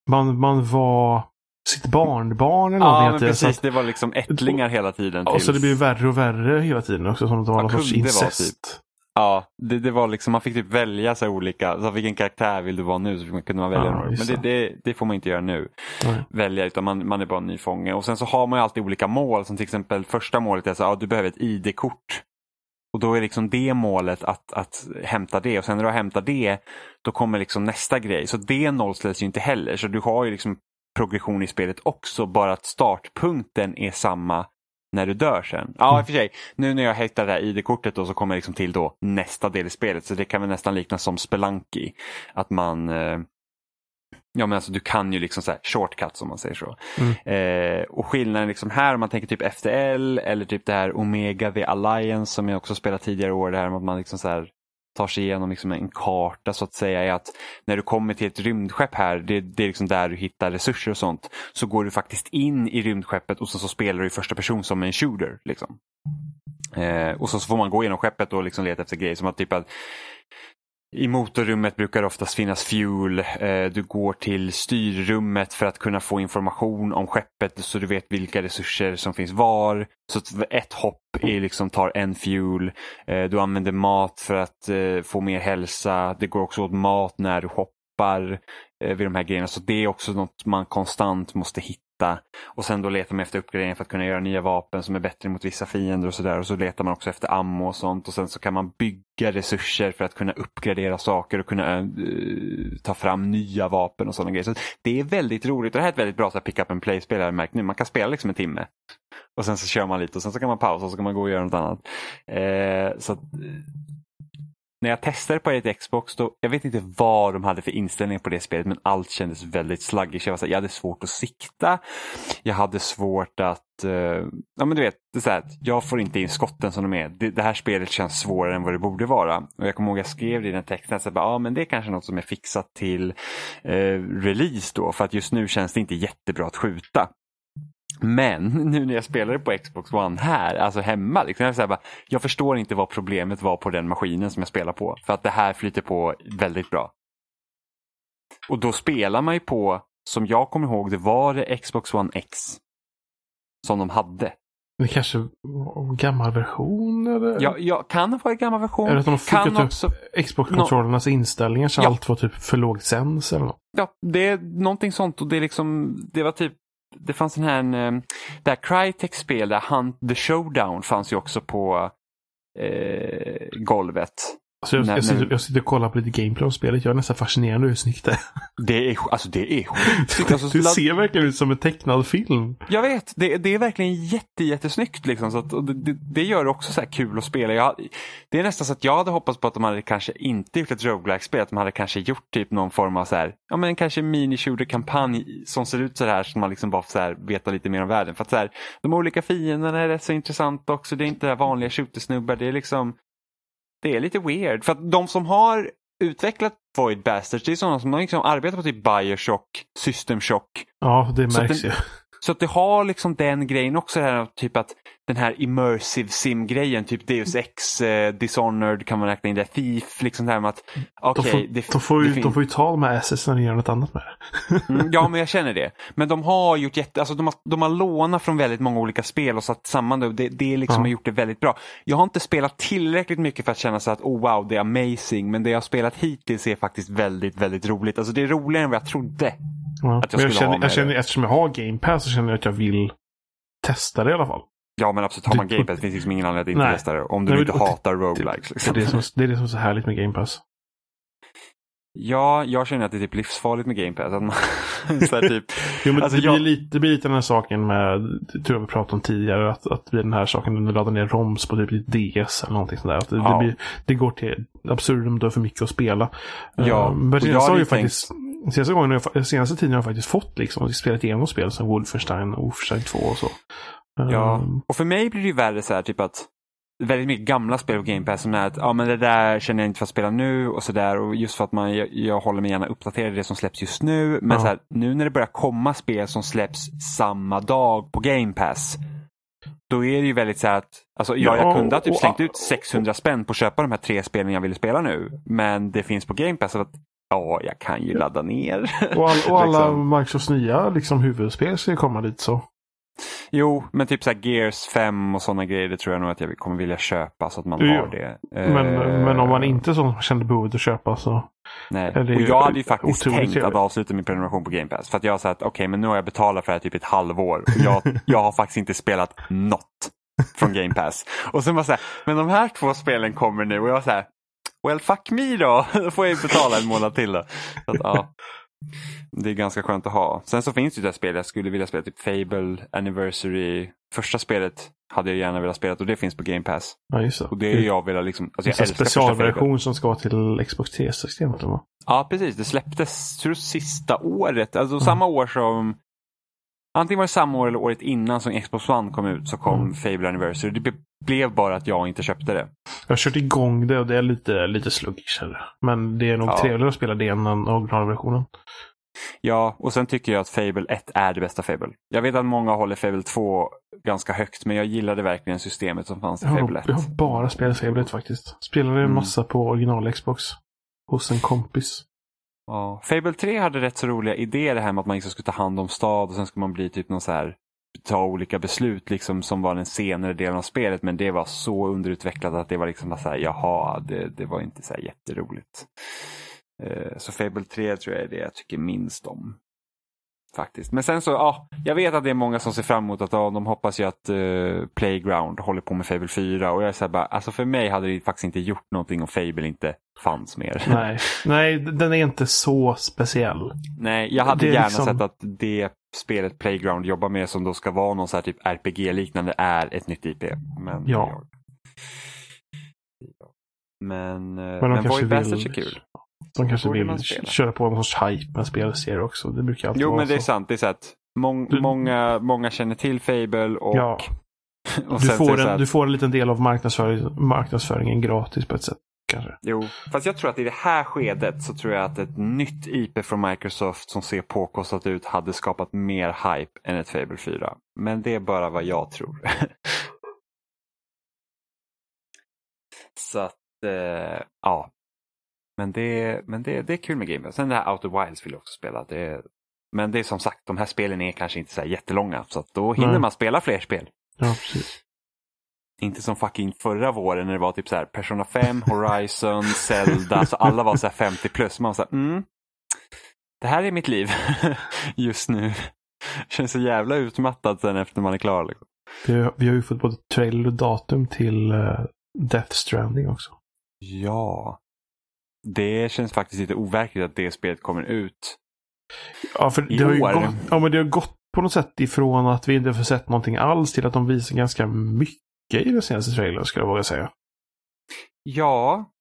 man, man var sitt barnbarn eller Ja, det- så precis. att- Det var liksom ättlingar hela tiden. Ja, så det tills- blir värre och värre hela tiden också. Som att det var Ja, någon sorts incest. Ja, det, det var liksom, man fick typ välja så olika, så vilken karaktär vill du vara nu? Så kunde man välja. Ja, Men det. det, det får man inte göra nu. Nej. Välja, utan man, man är bara en ny fånge. Och sen så har man ju alltid olika mål, som till exempel första målet är så ja, du behöver ett ID-kort. Och då är liksom det målet att, att hämta det och sen när du har hämtat det då kommer liksom nästa grej. Så det nollställs ju inte heller. Så du har ju liksom progression i spelet också, bara att startpunkten är samma när du dör sen. Ja, i och för sig. Nu när jag hittar det här ID-kortet då så kommer jag liksom till då nästa del i spelet. Så det kan väl nästan liknas som Spelunky. Att man eh, Ja men alltså du kan ju liksom så här shortcuts om man säger så. Mm. Eh, och skillnaden liksom här om man tänker typ FTL eller typ det här Omega The Alliance som jag också spelat tidigare år. Det här med att man liksom så här tar sig igenom liksom en karta så att säga är att när du kommer till ett rymdskepp här, det, det är liksom där du hittar resurser och sånt, så går du faktiskt in i rymdskeppet och så, så spelar du i första person som en shooter. Liksom. Eh, och så, så får man gå igenom skeppet och liksom leta efter grejer som att typ att i motorrummet brukar det oftast finnas fuel. Eh, du går till styrrummet för att kunna få information om skeppet så du vet vilka resurser som finns var. Så ett hopp är liksom tar en fuel. Eh, du använder mat för att eh, få mer hälsa. Det går också åt mat när du hoppar vid de här grejerna. Så det är också något man konstant måste hitta. Och sen då letar man efter uppgraderingar för att kunna göra nya vapen som är bättre mot vissa fiender och sådär. Och så letar man också efter ammo och sånt. Och sen så kan man bygga resurser för att kunna uppgradera saker och kunna uh, ta fram nya vapen och sådana grejer. Så det är väldigt roligt och det här är ett väldigt bra så här, pick up and play-spel. har jag märkt nu. Man kan spela liksom en timme. Och sen så kör man lite och sen så kan man pausa och så kan man gå och göra något annat. Eh, så att, när jag testade på ett Xbox, då, jag vet inte vad de hade för inställningar på det spelet men allt kändes väldigt sluggish. Jag, var så här, jag hade svårt att sikta, jag hade svårt att, uh, ja men du vet, det är så här, jag får inte in skotten som de är. Det, det här spelet känns svårare än vad det borde vara. Och jag kommer ihåg jag skrev det i den texten, att ja men det är kanske något som är fixat till uh, release då, för att just nu känns det inte jättebra att skjuta. Men <laughs> nu när jag spelade på Xbox One här, alltså hemma, liksom, jag, så bara, jag förstår inte vad problemet var på den maskinen som jag spelar på. För att det här flyter på väldigt bra. Och då spelar man ju på, som jag kommer ihåg, det var det Xbox One X. Som de hade. Det kanske var en gammal version eller? Jag, jag kan varit gammal version. Eller att de fuckat upp också, Xbox-kontrollernas inställningar så Ja. allt var typ för låg sens eller något. ja, det är någonting sånt och det är liksom, det var typ det fanns den här, en, eh, det här Crytek-spel, där Hunt the Showdown fanns ju också på eh, golvet. Alltså jag, Nej, jag, sitter, jag sitter och kollar på lite gameplay om spelet. Jag är nästan fascinerad hur snyggt det är. Det är, alltså det är skitsnyggt. Alltså, <laughs> Det ser verkligen ut som en tecknad film. Jag vet, det, det är verkligen jätte, jättesnyggt. Liksom, så att, det, det, gör det också så här kul att spela. Jag, det är nästan så att jag hade hoppats på att de hade kanske inte gjort ett roguelike spel att de hade kanske gjort typ någon form av så här, ja men kanske mini kampanj som ser ut så här som man liksom bara får så här, veta lite mer om världen. För att så här, de olika fienderna är rätt så intressant också. Det är inte det vanliga shootersnubbar. Det är liksom, det är lite weird. För att de som har utvecklat Void Bastards, det är sådana som har liksom arbetat på typ Bioshock, System Shock, Ja, det märks den- ju. Så att det har liksom den grejen också, här, typ att den här immersive sim-grejen, typ Deus Ex, eh, Dishonored kan man räkna in det, Thief, liksom det här med att De okej, får, det, de, får ju, de får ju ta de här assetsna och göra något annat med det. Mm, Ja, men jag känner det. Men de har gjort jätte, alltså de har, de har lånat från väldigt många olika spel och satt samman det det, det liksom Ja. har gjort det väldigt bra. Jag har inte spelat tillräckligt mycket för att känna så att oh wow, det är amazing, men det jag har spelat hittills är faktiskt väldigt, väldigt roligt. Alltså det är roligare än vad jag trodde. Ja. Att jag jag känner, jag känner, eftersom jag har Game Pass så känner jag att jag vill testa det i alla fall. Ja, men absolut, har man Game Pass det finns liksom ingen anledning att inte Nej. testa det. Om du Nej, inte men- hatar roguelikes. det, Liksom. är det, som, det är det som är så härligt med Game Pass. Ja, jag känner att det är typ livsfarligt med Game Pass. Att man, <laughs> så här, typ, <laughs> Jo, men Alltså, det, blir jag- lite, det blir lite den här saken med, tror jag vi pratade om tidigare, att, att den här saken när du laddar ner ROMs på typ DS eller någonting sådär. Att det, Ja. det, blir, det går till absurdum, du har för mycket att spela. Ja, Uh, men jag jag hade ju ju faktiskt, senaste, gången, jag- senaste tiden har jag faktiskt fått liksom, spelat igenom spel som Wolfenstein och Wolfenstein 2 och så. Ja, Um, och för mig blir det ju värre så här typ att väldigt mycket gamla spel på Game Pass som är att ja, men det där känner jag inte för att spela nu och sådär och just för att man, jag, jag håller mig gärna uppdaterad i det som släpps just nu. Men Ja. så här, nu när det börjar komma spel som släpps samma dag på Game Pass då är det ju väldigt så här att, alltså ja, Ja, jag kunde ha typ slängt ut 600 spänn på att köpa de här tre spelen jag ville spela nu. Men det finns på Game Pass så att ja, jag kan ju ladda ner. <laughs> och, all, och alla Liksom. Microsofts nya liksom, huvudspel ska ju komma dit så. Jo, men typ så här Gears 5 och sådana grejer, det tror jag nog att jag kommer vilja köpa så att man Jo, har det. Men, Eh, men om man inte så kände behovet att köpa så. Nej, och jag hade ju faktiskt tänkt att avsluta min prenumeration på Game Pass. För att jag har sagt, okej men nu har jag betalat för det här typ ett halvår. Och jag, <laughs> jag har faktiskt inte spelat något från Game Pass. Och sen bara så här, men de här två spelen kommer nu och jag så här, well fuck me då. <laughs> Då får jag ju betala en månad till då. Så att, ja. Det är ganska skönt att ha. Sen så finns det ju det här spel jag skulle vilja spela, typ Fable, Anniversary. Första spelet hade jag gärna velat spela och det finns på Game Pass. Ja, just det. Och det är jag velat liksom, alltså en jag Fable. specialversion som ska till Xbox 3-systemet. eller vad? Ja, precis. Det släpptes tror sista året. Alltså samma år som... Antingen var det samma år eller året innan som Xbox One kom ut så kom Mm. Fable Anniversary. Det be- blev bara att jag inte köpte det. Jag har kört igång det och det är lite, lite sluggish. Men det är nog Ja. trevligare att spela det än den originalversionen. Ja, och sen tycker jag att Fable 1 är det bästa Fable. Jag vet att många håller Fable 2 ganska högt, men jag gillade verkligen systemet som fanns i Jag Fable har, 1. jag har bara spelat Fable 1 faktiskt. Spelade en Mm. massa på original Xbox. Hos en kompis. Ja. Fable 3 hade rätt så roliga idéer det här med att man liksom skulle ta hand om stad och sen skulle man bli typ någon så här ta olika beslut liksom som var den senare delen av spelet men det var så underutvecklat att det var liksom så här, jaha, det, det var inte så här jätteroligt. Eh, Så Fable 3 tror jag är det jag tycker minst om. Faktiskt. Men sen så, ja, jag vet att det är många som ser fram emot att ja, de hoppas ju att eh, Playground håller på med Fable 4 och jag är så här bara, alltså för mig hade det faktiskt inte gjort någonting om Fable inte fanns mer. Nej, nej, den är inte så speciell. Nej, jag hade gärna liksom- sett att det spelet Playground jobbar med som då ska vara någon så här typ RPG-liknande är ett nytt IP. Men, Ja. Men, eh, men kanske Void Bastards är kul. De kanske vill köra på någon sorts hype med spelserie också. Det brukar alltid Jo, men det är så. sant. Det är så att mång, Du- många, många känner till Fable och, Ja. <laughs> och Du får, en, att, du får en liten del av marknadsföring, marknadsföringen gratis på ett sätt. Kanske. Jo, fast jag tror att i det här skedet så tror jag att ett nytt IP från Microsoft som ser påkostat ut hade skapat mer hype än ett Fable 4. Men det är bara vad jag tror. <laughs> så att, eh, ja. Men, det, men det, det är kul med Game. Sen det här Outer Wilds vill jag också spela. Det, men det är som sagt, de här spelen är kanske inte så här jättelånga. Så att då hinner Nej. man spela fler spel. Ja, precis. Inte som fucking förra våren när det var typ så här Persona 5, Horizon, Zelda, så alla var så här 50 plus. Man var så här, mm, det här är mitt liv <laughs> just nu. Känns så jävla utmattad sen efter man är klar. Liksom. Vi har, vi har ju fått både trailer och datum till eh, Death Stranding också. Ja. Det känns faktiskt lite overkligt att det spelet kommer ut. Ja, för det har, ju år. gått, ja, men det har gått på något sätt ifrån att vi inte får sett någonting alls till att de visar ganska mycket i den senaste trailern skulle jag våga säga. Ja.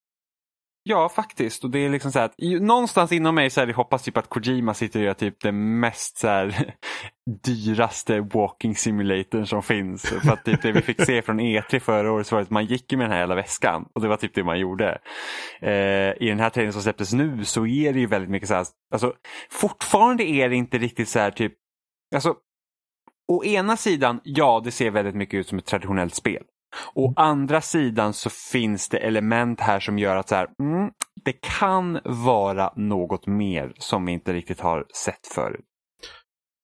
Ja, faktiskt. Och det är liksom så här att i- någonstans inom mig så här, jag hoppas typ att Kojima sitter och gör typ den mest så här, <laughs> dyraste walking simulatorn som finns. För att typ det vi fick se från E3 förra året så var att man gick med den här hela väskan. Och det var typ det man gjorde. Eh, I den här trailern som släpptes nu så är det ju väldigt mycket så här, alltså fortfarande är det inte riktigt så här typ, alltså å ena sidan, ja det ser väldigt mycket ut som ett traditionellt spel. Å andra sidan så finns det element här som gör att så här, mm, det kan vara något mer som vi inte riktigt har sett förut.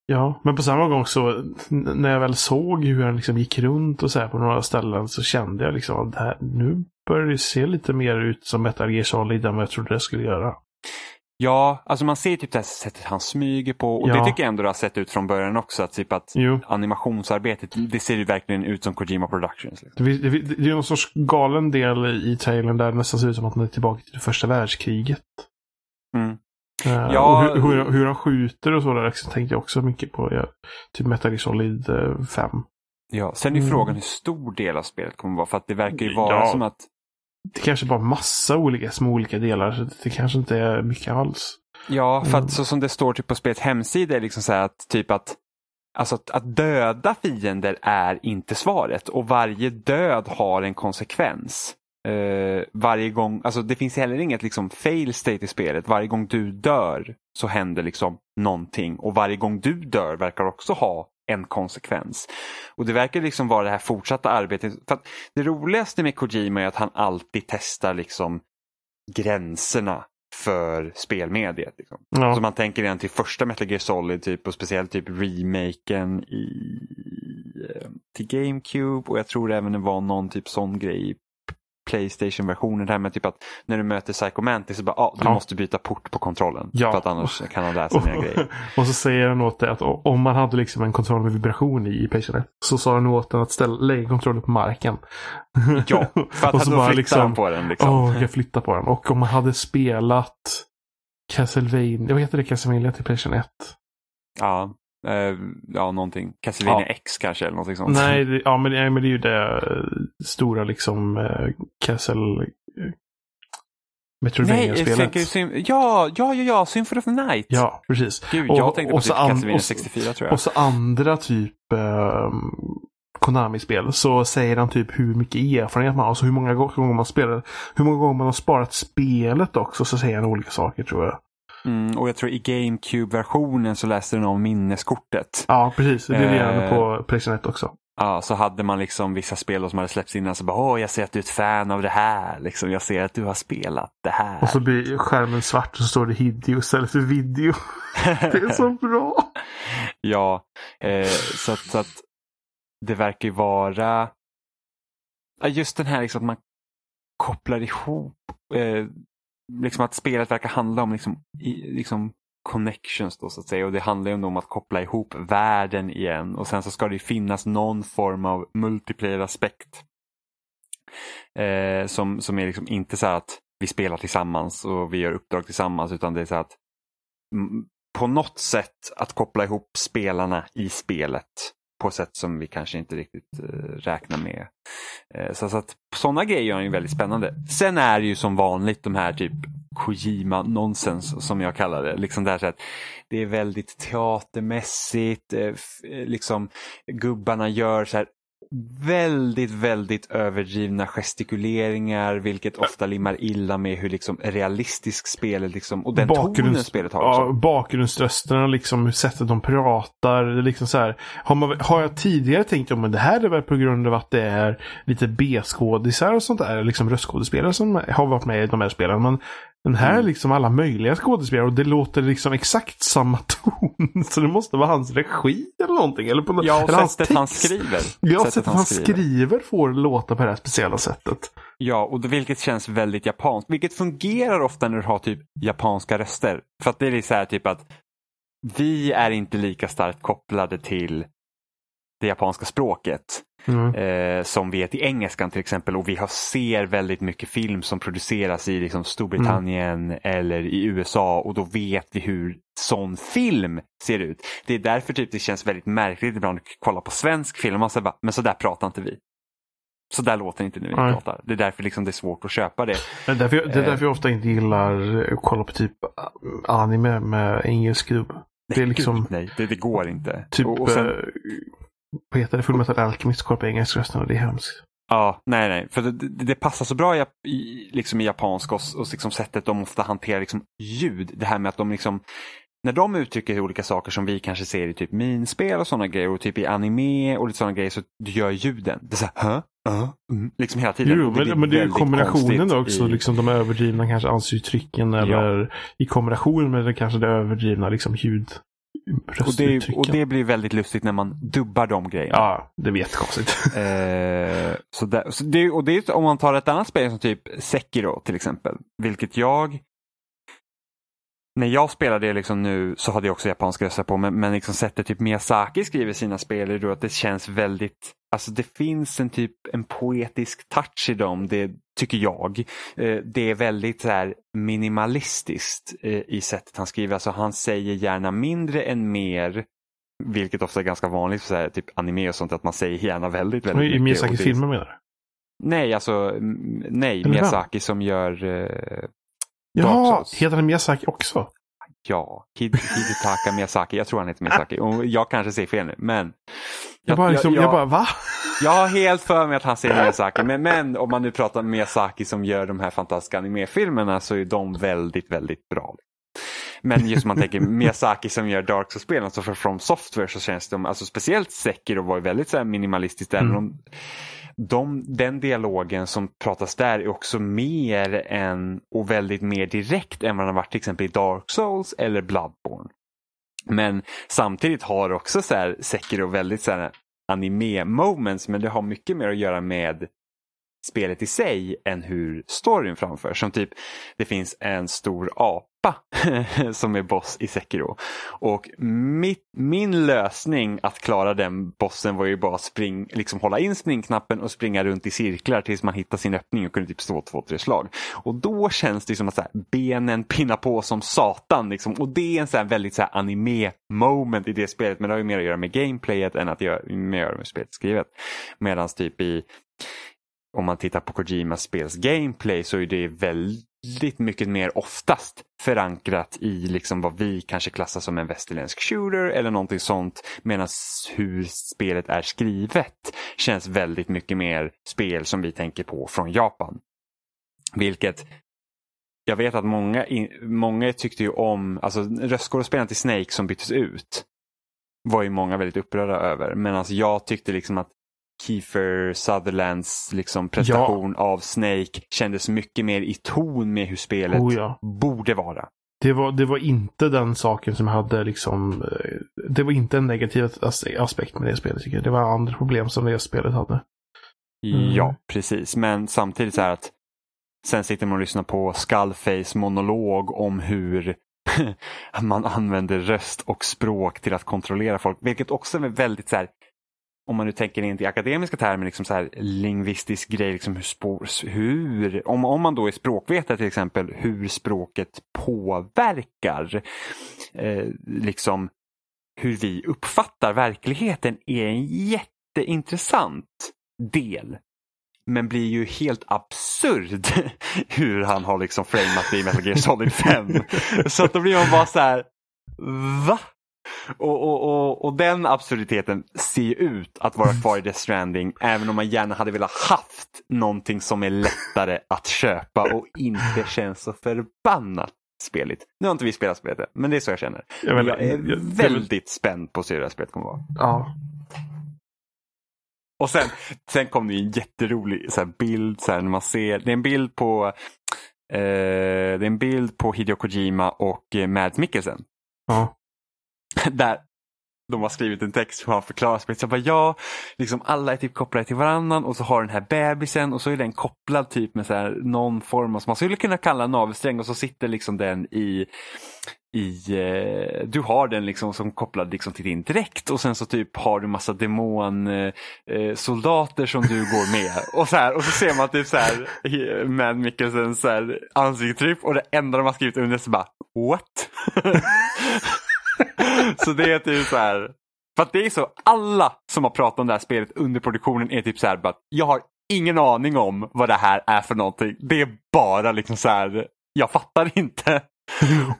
Ja, men på samma gång så när jag väl såg hur han liksom gick runt och så här på några ställen så kände jag liksom att här, nu börjar det se lite mer ut som Metal Gear Solid än vad jag trodde det skulle göra. Ja, alltså man ser typ det här sättet han smyger på och Ja. det tycker jag ändå det har sett ut från början också. Att typ att Jo. animationsarbetet, det ser ju verkligen ut som Kojima Productions. Liksom. Det, det, det, är någon sorts galen del i trailern där det nästan ser ut som att man är tillbaka till det första världskriget. Mm. Eh, Ja. hur, hur, hur han skjuter och så där liksom, tänkte jag också mycket på. Ja, typ Metal Gear Solid eh, 5. Ja, sen är Mm. frågan hur stor del av spelet kommer vara för att det verkar ju vara Ja. som att Det kanske bara massa olika små olika delar. Så det kanske inte är mycket alls. Ja, för Mm. att så som det står typ på spelets hemsida är liksom så att typ att Alltså att, att döda fiender är inte svaret och varje död har en konsekvens. Eh, varje gång, alltså det finns heller inget liksom fail state i spelet. Varje gång du dör så händer liksom någonting och varje gång du dör verkar också ha en konsekvens. Och det verkar liksom vara det här fortsatta arbetet. För det roligaste med Kojima är att han alltid testar liksom gränserna för spelmediet. Liksom. Ja. Så man tänker redan till första Metal Gear Solid typ, och speciellt typ remaken i, eh, till GameCube och jag tror även det var någon typ sån grej Playstation-versionen. Det här med typ att när du möter Psycho Mantis så bara, ah, du Ja. måste byta port på kontrollen. Ja. För att annars kan han läsa dina grejer. <laughs> och så säger han åt dig att om man hade liksom en kontroll med vibration i, i Playstation 1, så sa han åt den att ställa, lägga kontrollen på marken. <laughs> Ja, för att Och så då bara flyttar liksom- på den. Liksom. Åh, jag kan flytta på den. Och om man hade spelat Castlevania, vad heter det Castlevania till Playstation 1? Ja, eh, ja, någonting. Castlevania Ja. X kanske eller någonting sånt. Nej, <laughs> det, ja, men, nej, men det är ju det eh, stora liksom eh, Castle... Eh, Metroidvania-spelet. sym- ja, ja, ja, ja, Symphony of the Night. Ja, precis. Gud, Och- jag tänkte på och typ an- Castlevania och så- 64 tror jag. Och så andra typ eh, Konami-spel så säger han typ hur mycket erfarenhet man har. Så hur många gånger man spelar. Hur många gånger man har sparat spelet också. Så säger han olika saker tror jag. Mm, och jag tror i GameCube-versionen så läste den om minneskortet. Ja, precis. Det är det Eh. på Playstation 1 också. Ja, så hade man liksom vissa spel som hade släppts innan så bara åh, jag ser att du är ett fan av det här. Liksom, jag ser att du har spelat det här. Och så blir skärmen svart och så står det Hideo istället för video. <laughs> Det är så bra. <laughs> Ja, eh, så, att, så att det verkar ju vara just den här liksom att man kopplar ihop, eh, liksom att spelet verkar handla om liksom, i, liksom connections då så att säga och det handlar ju om att koppla ihop världen igen och sen så ska det ju finnas någon form av multiplayer-aspekt. Eh, som, som är liksom inte så att vi spelar tillsammans och vi gör uppdrag tillsammans utan det är så att på något sätt att koppla ihop spelarna i spelet på sätt som vi kanske inte riktigt eh, räknar med. Eh, så, så att sådana grejer är ju väldigt spännande. Sen är det ju som vanligt de här typ Kojima nonsens som jag kallar det. Liksom det, här så att det är väldigt teatermässigt, eh, liksom gubbarna gör så här väldigt, väldigt överdrivna gestikuleringar vilket ofta limmar illa med hur liksom realistisk spelet liksom, och den tonen spelet har. också. Ja, bakgrundsrösterna, liksom, sättet de pratar. Det är liksom så här, har, man, har jag tidigare tänkt att det här är väl på grund av att det är lite B-skådisar och sånt där, liksom röstskådespelare som har varit med i de här spelen. Men den här är Mm. liksom alla möjliga skådespelare och det låter liksom exakt samma <laughs> ton. Så det måste vara hans regi eller någonting. Eller på, nå- Ja, och eller hans sättet han text. skriver. Ja, sättet, han skriver. får låta på det här speciella sättet. Ja, och det, vilket känns väldigt japanskt. Vilket fungerar ofta när du har typ japanska röster. För att det är så här typ att vi är inte lika starkt kopplade till det japanska språket. Mm. eh, som vi är i engelskan till exempel och vi har, ser väldigt mycket film som produceras i liksom, Storbritannien Mm. eller i USA och då vet vi hur sån film ser ut. Det är därför typ det känns väldigt märkligt ibland att kolla på svensk film och bara, men så där pratar inte vi. Så där låter inte när vi Nej. pratar. Det är därför liksom det är svårt att köpa det. Det är därför, jag, det är Eh. därför jag ofta inte gillar att kolla på typ anime med engelsk dubb. Det är liksom nej, det, det går inte. typ, och, och sen, eh, vad heter det, Fullmetal Alchemist kollar på engelsk rösten och det är hemskt. Ja, nej, nej. För det, det, det passar så bra i, i, liksom i japansk och, och liksom sättet de ofta hanterar liksom ljud. Det här med att de liksom när de uttrycker olika saker som vi kanske ser i typ minspel och sådana grejer och typ i anime och lite sådana grejer så gör ljuden. Det är så här, huh? Uh, mm, liksom hela tiden. Jo, Och det men, men det är kombinationen också, i- liksom de överdrivna kanske ansiktsuttrycken eller i kombination med det kanske det överdrivna liksom ljud. Och, det, och det blir väldigt lustigt när man dubbar de grejerna. Ja, det är jättekonstigt. <laughs> Eh, så där, så det, och det är, om man tar ett annat spel som typ Sekiro till exempel, vilket jag när jag spelade det liksom nu så hade jag också japanska röster på men, men liksom sättet typ Miyazaki skriver sina spel är då att det känns väldigt, alltså det finns en typ en poetisk touch i dem, det tycker jag. Eh, det är väldigt så här minimalistiskt eh, i sättet han skriver, alltså han säger gärna mindre än mer vilket ofta är ganska vanligt för så här, typ anime och sånt, att man säger gärna väldigt, väldigt I mycket. Miyazakis och det- filmer menar du? Nej, alltså nej, Eller Miyazaki som gör eh, Souls. heter han Miyazaki också? Ja, Hid Hidetaka Miyazaki. Jag tror han heter Miyazaki. Och jag kanske säger fel nu, men. Jag bara, liksom, jag, jag, bara va? jag har helt för mig att han säger Miyazaki. Men, men om man nu pratar om Miyazaki som gör de här fantastiska animefilmerna så är de väldigt, väldigt bra. Men just man tänker Miyazaki som gör Dark Souls-spel, alltså för From Software så känns de, alltså speciellt Sekiro var ju väldigt så minimalistiskt. Även Mm. om de, den dialogen som pratas där är också mer än och väldigt mer direkt än vad den har varit till exempel i Dark Souls eller Bloodborne. Men samtidigt har också så här Sekiro väldigt så här anime moments men det har mycket mer att göra med spelet i sig än hur storyn framförs. Som typ, det finns en stor ap apa <laughs> som är boss i Sekiro. Och mitt, min lösning att klara den bossen var ju bara att spring, liksom hålla in springknappen och springa runt i cirklar tills man hittar sin öppning och kunde typ stå två, tre slag. Och då känns det som att så här, benen pinnar på som satan. Liksom. Och det är en så här väldigt så här, anime moment i det spelet. Men det har ju mer att göra med gameplayet än att göra, med, att göra med spelet skrivet. Medan typ i om man tittar på Kojimas spels gameplay så är det väldigt väldigt mycket mer oftast förankrat i liksom vad vi kanske klassar som en västerländsk shooter eller någonting sånt. Medan hur spelet är skrivet känns väldigt mycket mer spel som vi tänker på från Japan. Vilket jag vet att många, många tyckte ju om, alltså röstskådespelaren till Snake som byttes ut var ju många väldigt upprörda över. Men alltså jag tyckte liksom att Kiefer Sutherlands liksom prestation av Snake kändes mycket mer i ton med hur spelet Oh, ja. borde vara. Det var, det var inte den saken som hade liksom... eh, Det var inte en negativ as- aspekt med det spelet tycker jag. Det var andra problem som det spelet hade. Mm. Ja, precis. Men samtidigt så här att sen sitter man och lyssnar på Skullface monolog om hur <laughs> man använder röst och språk till att kontrollera folk. Vilket också är väldigt så här om man nu tänker in i akademiska termer, liksom så här lingvistisk grej, liksom hur, spår, hur om, om man då är språkvetare till exempel, hur språket påverkar eh, liksom hur vi uppfattar verkligheten är en jätteintressant del. Men blir ju helt absurd <laughs> hur han har liksom framat det i Metal Gear Solid 5. <laughs> Så att då blir man bara så här, va? Och, och, och, och den absurditeten ser ut att vara kvar i Death Stranding även om man gärna hade velat haft någonting som är lättare att köpa och inte känns så förbannat speligt. Nu har inte vi spelat spelet men det är så jag känner. Jag, Jag, menar, är jag- jag- väldigt spänd på att se hur det här spelet kommer vara. Ja. Och sen, sen kom det ju en jätterolig så här, bild så här, när man ser, det är en bild på eh, det är en bild på Hideo Kojima och eh, Mads Mikkelsen. Ja. <laughs> Där de har skrivit en text som har förklarat. spelet. Så jag bara, ja, liksom alla är typ kopplade till varannan och så har den här bebisen och så är den kopplad typ med så här, någon form av, som man skulle kunna kalla navelsträng och så sitter liksom den i i, eh, du har den liksom som kopplad liksom till din dräkt och sen så typ har du massa demonsoldater eh, eh som du går med. <laughs> Och så, här, och så ser man typ så här eh, Mad Mikkelsens ansiktstryck och det enda de har skrivit under är bara what? <laughs> <laughs> så det är typ så här, för att det är så, alla som har pratat om det här spelet under produktionen är typ så här, bara, jag har ingen aning om vad det här är för någonting. Det är bara liksom så här, jag fattar inte.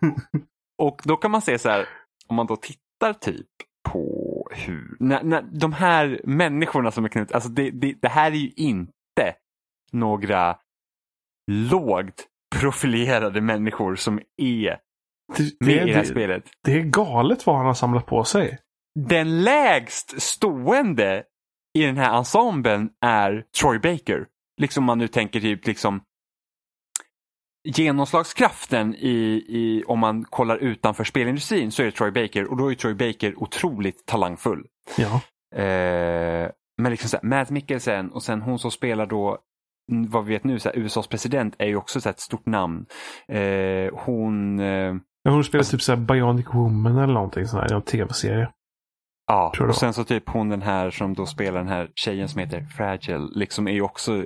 <laughs> Och då kan man se så här, om man då tittar typ på hur, när, när de här människorna som är knutna, alltså det, det, det här är ju inte några lågt profilerade människor som är Det, med i det här det, spelet. det är galet vad han har samlat på sig. Den lägst stående i den här ensemblen är Troy Baker. Liksom man nu tänker typ liksom genomslagskraften i, i, om man kollar utanför spelindustrin så är det Troy Baker och då är Troy Baker otroligt talangfull. Ja. Eh, men liksom så här, Matt Mikkelsen och sen hon som spelar då vad vi vet nu, så här, USAs president är ju också så ett stort namn. Eh, hon, eh, Ja, Hon spelar typ såhär Bionic Woman eller någonting sånt här i en tv-serie. ja, och sen så typ hon den här som då spelar den här tjejen som heter Fragile, liksom är ju också eh,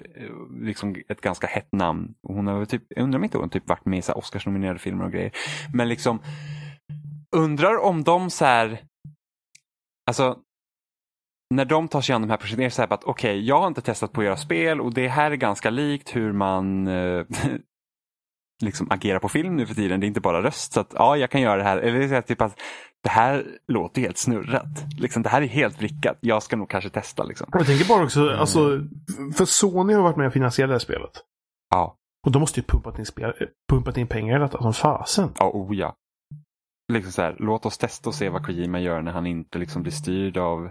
liksom ett ganska hett namn. Hon har typ, jag undrar om inte hon typ varit med i så Oscarsnominerade filmer och grejer. Men liksom, undrar om de så här, alltså när de tar sig an de här projekten, är det så här att okej, jag har inte testat på att göra spel och det här är ganska likt hur man eh, <laughs> liksom agerar på film nu för tiden. Det är inte bara röst. Så att ja, jag kan göra det här. Eller typ att det här låter helt snurrat. Liksom, det här är helt vrickat. Jag ska nog kanske testa. Liksom. Jag tänker bara också, alltså, för Sony har varit med och finansierat det här spelet. Ja, Och de måste ju pumpat in, spel, pumpat in pengar i detta som fasen. ja, oh ja. Liksom så här, låt oss testa och se vad Kojima gör när han inte liksom blir styrd av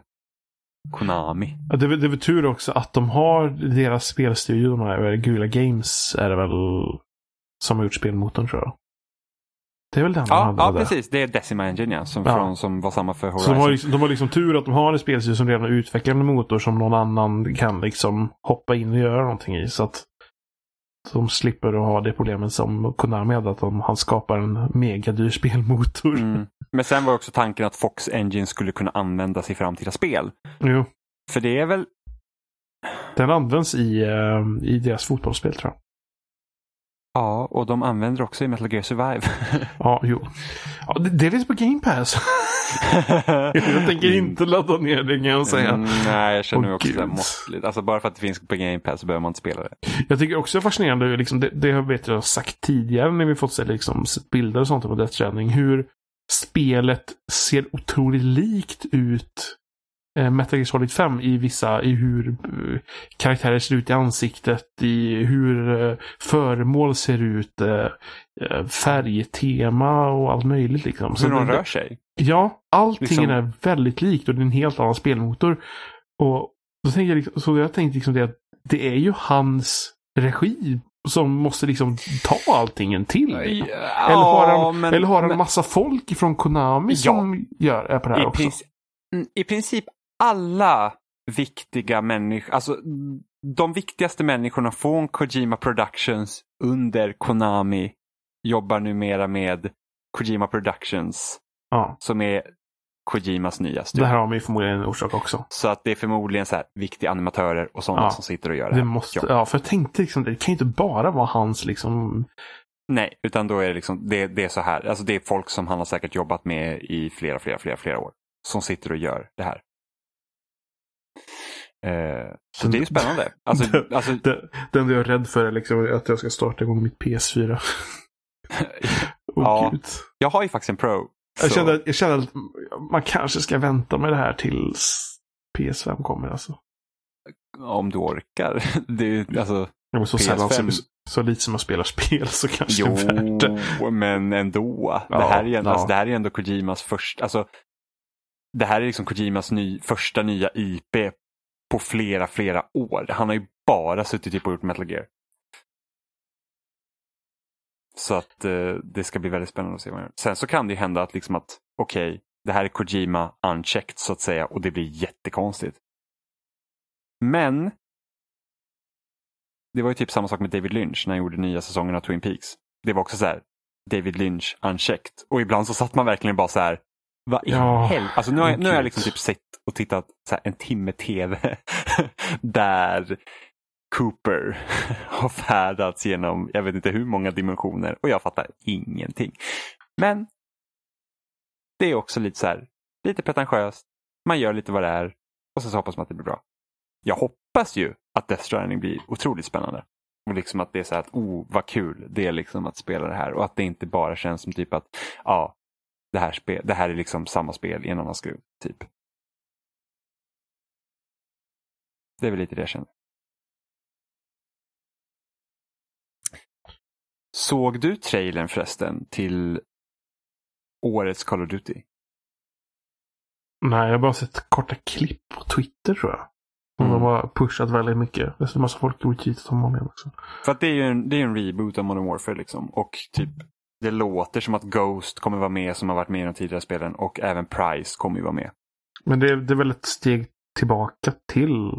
Konami. Ja, det, är det är väl tur också att de har deras spelstudio, de här Gula Games är det väl som har gjort spelmotorn tror jag. Det är väl den de Ja, hade ja där. precis. Det är Decima Engine ja, som, Ja. Från, som var samma för Så Horizon. de har, liksom, de har liksom tur att de har en spelstudio som redan utvecklar en motor som någon annan kan liksom hoppa in och göra någonting i. Så att de slipper att ha det problemet som Konami hade, att de, han skapar en megadyr spelmotor. Mm. Men sen var också tanken att Fox Engine skulle kunna användas i framtida spel. Jo, För det är väl, den används i, eh, i deras fotbollsspel tror jag. Ja, och de använder också i Metal Gear Survive. <laughs> Ja, jo. Ja, det, det finns på Game Pass. <laughs> jag tänker inte ladda ner det kan jag säga. Mm, nej, jag känner Åh, också det här Gud. måttligt. Alltså bara för att det finns på Game Pass så behöver man inte spela det. Jag tycker också det är fascinerande, liksom, det, det vet jag sagt tidigare när vi fått se liksom, bilder och sånt på Death Stranding, hur spelet ser otroligt likt ut eh, Metal Gear Solid 5 i vissa, i hur eh, karaktärer ser ut i ansiktet, i hur eh, föremål ser ut, eh, färgtema och allt möjligt liksom. Hur de rör sig. Ja, allting Liksom- är väldigt likt och det är en helt annan spelmotor. Och då tänker jag, liksom, så jag tänkte liksom det att det är ju hans regi som måste liksom ta allting till. Eller har han, men- eller har han men- massa folk från Konami Ja. som gör är på det här i, också? princip, mm, I princip alla viktiga människor, alltså de viktigaste människorna från Kojima Productions under Konami jobbar numera med Kojima Productions Ja, som är Kojimas nya det studio. här har man ju förmodligen en orsak också. Så att det är förmodligen så här viktiga animatörer och sådana Ja. som sitter och gör det. Det här. måste, Ja. ja, för jag tänkte liksom, det kan ju inte bara vara hans liksom Nej, utan då är det liksom, det, det är så här, alltså det är folk som han har säkert jobbat med i flera, flera, flera, flera år. Som sitter och gör det här. Eh, så det är ju <laughs> spännande. Alltså, Det- alltså, det enda jag är rädd för är liksom att jag ska starta igång mitt PS4. <laughs> Åh Ja. gud. jag har ju faktiskt en Pro. Jag så- att- jag kände att man kanske ska vänta med det här tills PS5 kommer. Alltså. Om du orkar. <laughs> Det är, alltså, Ja, så, PS5. sällan, så, så lite som jag spelar spel så kanske jo, det är värt det. men ändå. Ja, det, här är ja. alltså, det här är ändå Kojimas första, alltså, det här är liksom Kojimas ny, första nya IP på flera, flera år. Han har ju bara suttit typ och gjort Metal Gear. Så att eh, det ska bli väldigt spännande att se vad han gör. Sen så kan det ju hända att liksom att okej, det här är Kojima unchecked så att säga och det blir jättekonstigt. Men det var ju typ samma sak med David Lynch när han gjorde nya säsongen av Twin Peaks. Det var också så här, David Lynch unchecked. Och ibland så satt man verkligen bara så här, vad i Ja, helvete? Alltså nu har, jag, nu har jag liksom typ sett och tittat här, en timme tv <laughs> där Cooper <laughs> har färdats genom jag vet inte hur många dimensioner och jag fattar ingenting. Men det är också lite så här, lite pretentiöst. Man gör lite vad det är och sen så hoppas man att det blir bra. Jag hoppas ju att Death Stranding blir otroligt spännande. Och liksom att det är så här att, oh vad kul det är liksom att spela det här och att det inte bara känns som typ att, ja, det här, spel, det här är liksom samma spel i en annan skruv, typ. Det är väl lite det jag känner. Såg du trailern förresten till årets Call of Duty? Nej, jag har bara sett korta klipp på Twitter tror jag. Och Mm. de har pushat väldigt mycket. Det är en massa folk retweetat om honom också. För att det är ju en, det är en reboot av Modern Warfare liksom. Och typ det låter som att Ghost kommer vara med som har varit med i de tidigare spelen och även Price kommer ju vara med. Men det, är- det är väl ett steg tillbaka till...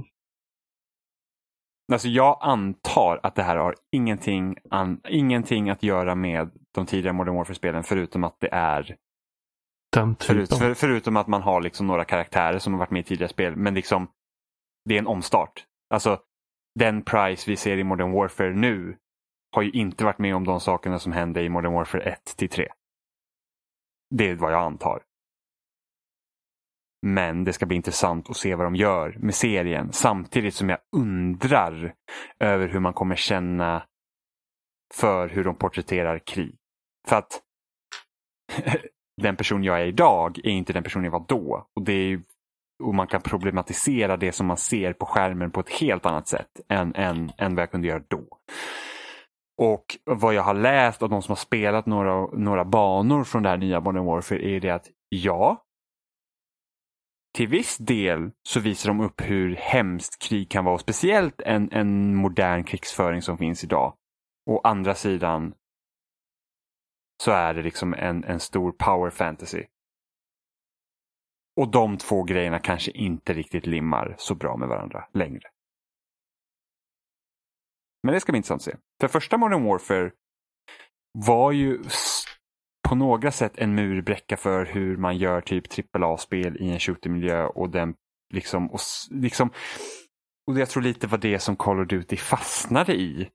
Alltså jag antar att det här har ingenting, an, ingenting att göra med de tidigare Modern Warfare-spelen förutom att det är Den typen. Förut, för, förutom att man har liksom några karaktärer som har varit med i tidigare spel. Men liksom det är en omstart. Alltså den Price vi ser i Modern Warfare nu har ju inte varit med om de sakerna som hände i Modern Warfare 1 till 3. Det är vad jag antar. Men det ska bli intressant att se vad de gör med serien samtidigt som jag undrar över hur man kommer känna för hur de porträtterar krig. För att <laughs> den person jag är idag är inte den person jag var då. Och, det är, och man kan problematisera det som man ser på skärmen på ett helt annat sätt än, än, än vad jag kunde göra då. Och vad jag har läst av de som har spelat några, några banor från det här nya Modern Warfare är det att ja, till viss del så visar de upp hur hemskt krig kan vara, och speciellt en, en modern krigsföring som finns idag. Å andra sidan så är det liksom en, en stor power fantasy. Och de två grejerna kanske inte riktigt limmar så bra med varandra längre. Men det ska bli intressant att se. För första Modern Warfare var ju på några sätt en murbräcka för hur man gör typ AAA-spel i en shootermiljö och den liksom, och, liksom och jag tror lite var det som Call of Duty fastnade i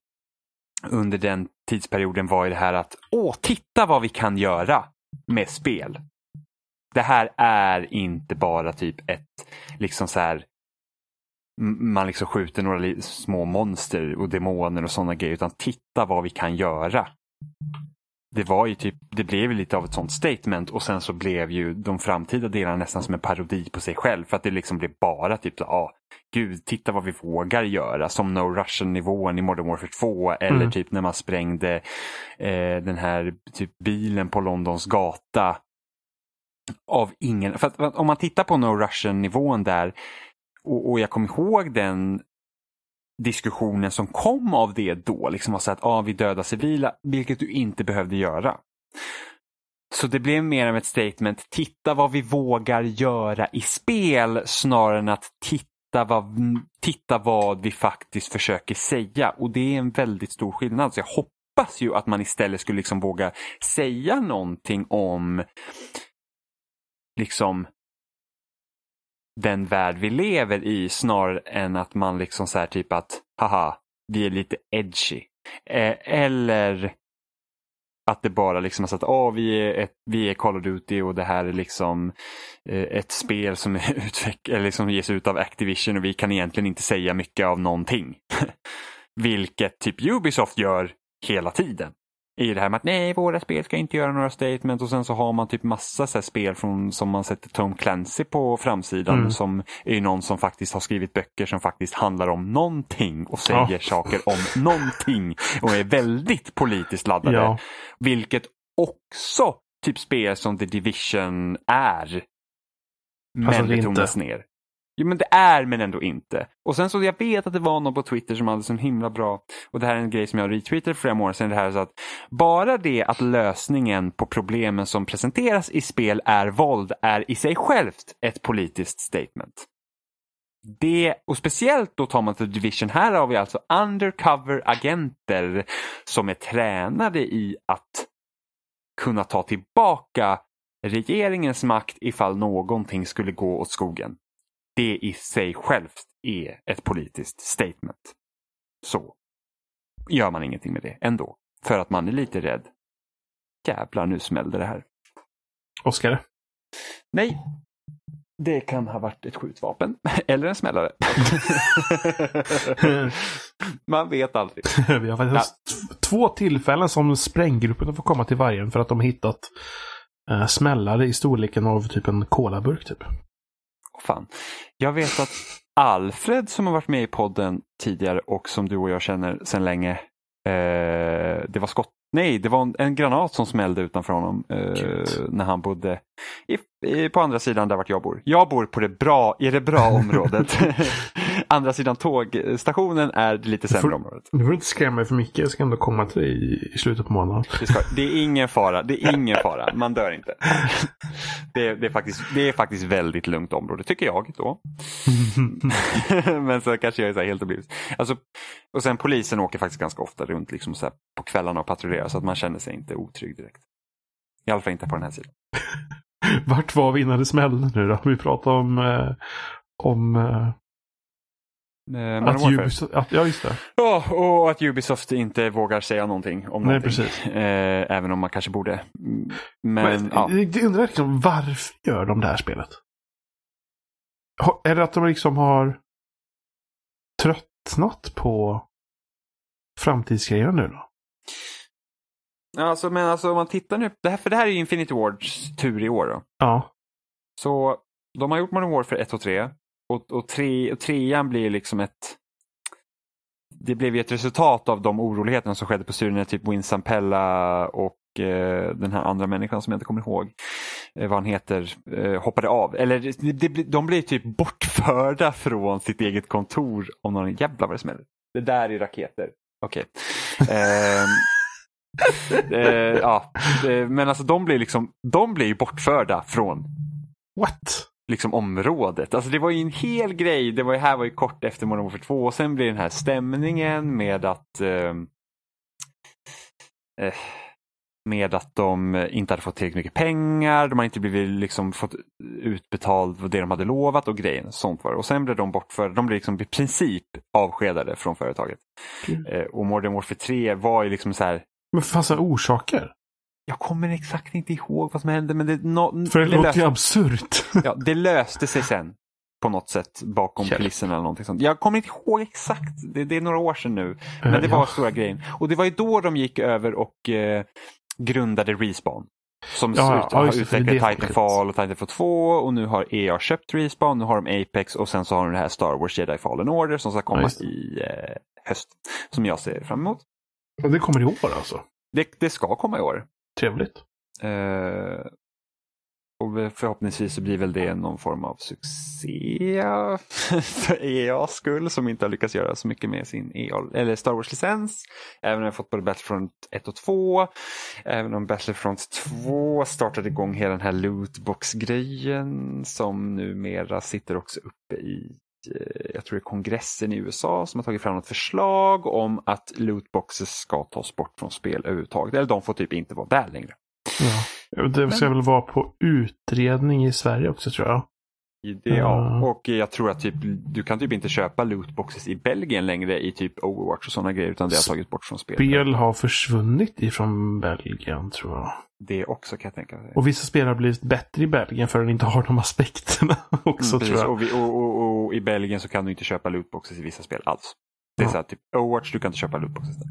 under den tidsperioden var ju det här att åh, titta vad vi kan göra med spel. Det här är inte bara typ ett, liksom så här, man liksom skjuter några små monster och demoner och sådana grejer, utan titta vad vi kan göra. Det var ju typ, det blev ju lite av ett sånt statement och sen så blev ju de framtida delarna nästan som en parodi på sig själv för att det liksom blev bara typ så, ah, gud, titta vad vi vågar göra. Som No Russian-nivån i Modern Warfare 2 eller Mm. typ när man sprängde eh, den här typ bilen på Londons gata. Av ingen, för att om man tittar på No Russian-nivån där och, och jag kommer ihåg den diskussionen som kom av det då, liksom var så att ah, vi dödar civila, vilket du inte behövde göra. Så det blev mer av ett statement, titta vad vi vågar göra i spel snarare än att titta vad, titta vad vi faktiskt försöker säga. Och det är en väldigt stor skillnad. Så jag hoppas ju att man istället skulle liksom våga säga någonting om liksom den värld vi lever i snarare än att man liksom så här typ att haha, vi är lite edgy. Eh, eller att det bara liksom är så att oh, vi, är ett, vi är Call of Duty och det här är liksom eh, ett spel som, är <laughs> utveck- eller liksom ges ut av Activision och vi kan egentligen inte säga mycket av någonting. <laughs> Vilket typ Ubisoft gör hela tiden. I det här med att nej, våra spel ska inte göra några statement och sen så har man typ massa så spel från, som man sätter Tom Clancy på framsidan Mm. som är någon som faktiskt har skrivit böcker som faktiskt handlar om någonting och säger Ja. saker om någonting och är väldigt politiskt laddade. Ja. Vilket också typ spel som The Division är. Men Alltså, det tonas ner. Jo men det är men ändå inte. Och sen så jag vet att det var någon på Twitter som hade så himla bra, och det här är en grej som jag retweetade för flera månader sedan, det här så att bara det att lösningen på problemen som presenteras i spel är våld är i sig självt ett politiskt statement. Det, och speciellt då tar man till Division, här har vi alltså undercover agenter som är tränade i att kunna ta tillbaka regeringens makt ifall någonting skulle gå åt skogen. Det i sig självt är ett politiskt statement. Så gör man ingenting med det ändå. För att man är lite rädd. Jävlar, nu smällde det här. Oskar? Nej, det kan ha varit ett skjutvapen <laughs> eller en smällare. <laughs> Man vet aldrig. <laughs> Vi har faktiskt ja. två tillfällen som spränggruppen får komma till vargen för att de har hittat eh, smällare i storleken av typ en kolaburk. Typ. Fan. Jag vet att Alfred som har varit med i podden tidigare och som du och jag känner sedan länge. Eh, det var skott Nej, det var en, en, granat som smällde utanför honom eh, när han bodde i, på andra sidan där vart jag bor. Jag bor på det bra, i det bra <laughs> området. <laughs> andra sidan tågstationen är det lite sämre får, området. Du får inte skrämma mig för mycket, jag ska ändå komma till dig i, slutet på månaden. Det, ska, det, är ingen fara, det är ingen fara, man dör inte. <laughs> Det, det, är faktiskt, det är faktiskt väldigt lugnt område, tycker jag då. Men så kanske jag är så helt oblivet. Alltså, och sen polisen åker faktiskt ganska ofta runt liksom så på kvällarna och patrullerar så att man känner sig inte otrygg direkt. I alla fall inte på den här sidan. <laughs> Vart var vi innan det smällde nu då? Vi pratade om, eh, om eh, Eh, att Ubisoft, att, ja, just det. Ja, och att Ubisoft inte vågar säga någonting om Nej, någonting. Precis. Eh, även om man kanske borde. Men, Men ja. jag undrar liksom varför gör de det här spelet? Är det att de liksom har tröttnat på framtidsgrejer nu då? Alltså, men alltså om man tittar nu, det här, för det här är Infinity Wards tur i år. Då. Ja. Så de har gjort Modern Warfare 1 och 3 och, och, tre, och trean blir liksom ett det blev ju ett resultat av de oroligheterna som skedde på Syrien när typ Win Sampella och eh, den här andra människan som jag inte kommer ihåg eh, vad han heter eh, hoppade av. Eller det, det, de blev typ bortförda från sitt eget kontor om någon jävla vad det smäller. Det där är raketer. Okej. Okay. <laughs> Eh, ja, men alltså de blir liksom, de blir bortförda från What? liksom området. Alltså det var ju en hel grej. Det var ju, här var ju kort efter Modern Warfare 2 och sen blir den här stämningen med att ehm, eh, med att de inte hade fått tillräckligt mycket pengar, de har inte blivit liksom fått utbetalt det de hade lovat och grejen. Sånt var det. Och sen blev de bortförda, de blev liksom i princip avskedade från företaget. Mm. Eh, och Modern Warfare 3 var ju liksom så här. Men fanns det orsaker? Jag kommer exakt inte ihåg vad som hände men det, no, För det, det låter ju absurt. ja, det löste sig sen på något sätt bakom kulisserna eller någonting sånt. Jag kommer inte ihåg exakt, det, det är några år sedan nu. Men uh, det var ja. stora grejen. Och det var ju då de gick över och eh, grundade Respawn. Som ja, har utvecklat Titanfall och Titanfall 2 och nu har EA köpt Respawn, nu har de Apex och sen så har de det här Star Wars Jedi Fallen Order som ska komma ja, i eh, höst. Som jag ser fram emot. Och det kommer i år alltså? Det, det ska komma i år. Trevligt. Eh, och förhoppningsvis så blir väl det någon form av succé <laughs> för EAs skull som inte har lyckats göra så mycket med sin EA, eller Star Wars-licens. Även om jag fått både Battlefront 1 och 2. Även om Battlefront 2 startade igång hela den här lootbox-grejen som numera sitter också uppe i jag tror det är kongressen i USA som har tagit fram ett förslag om att lootboxes ska tas bort från spel överhuvudtaget. Eller de får typ inte vara där längre. Ja. Det ska Men... väl vara på utredning i Sverige också tror jag. Det, ja. Och jag tror att typ, du kan typ inte köpa lootboxes i Belgien längre i typ Overwatch och sådana grejer utan det har tagits bort från spel. Spel har försvunnit ifrån Belgien tror jag. Det också kan jag tänka mig. Och vissa spel har blivit bättre i Belgien för att de inte har de aspekterna <laughs> också mm, tror jag. Och, vi, och, och, och, i Belgien så kan du inte köpa lootboxes i vissa spel alls. Det är ja. så här, typ Overwatch, du kan inte köpa lootboxes där.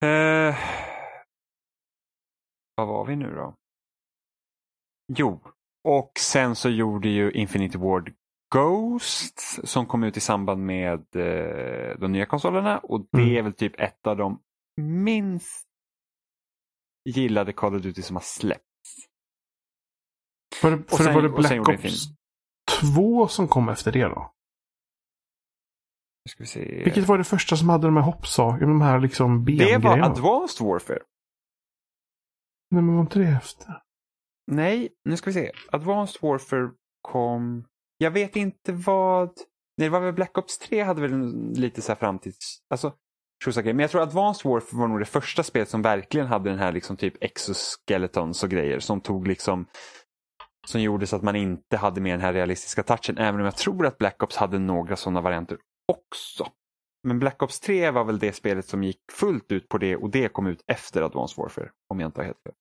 Ja. Uh, vad var vi nu då? Jo, och sen så gjorde ju Infinity Ward Ghost som kom ut i samband med eh, de nya konsolerna och det mm. är väl typ ett av de minst gillade Call of Duty som har släppts. Det, för sen, var det Black Ops två som kom efter det då? Ska vi se. Vilket var det första som hade de här hoppsakerna, de här liksom det bengrejerna? var Advanced Warfare. Nej, men var inte det efter? Nej, nu ska vi se. Advanced Warfare kom... Jag vet inte vad... Nej, det var väl Black Ops 3 hade väl lite så här framtids... Alltså. Men jag tror Advanced Warfare var nog det första spelet som verkligen hade den här liksom typ exoskeletons och grejer som tog liksom som gjorde så att man inte hade med den här realistiska touchen. Även om jag tror att Black Ops hade några sådana varianter också. Men Black Ops 3 var väl det spelet som gick fullt ut på det och det kom ut efter Advanced Warfare. Om jag inte har helt fel.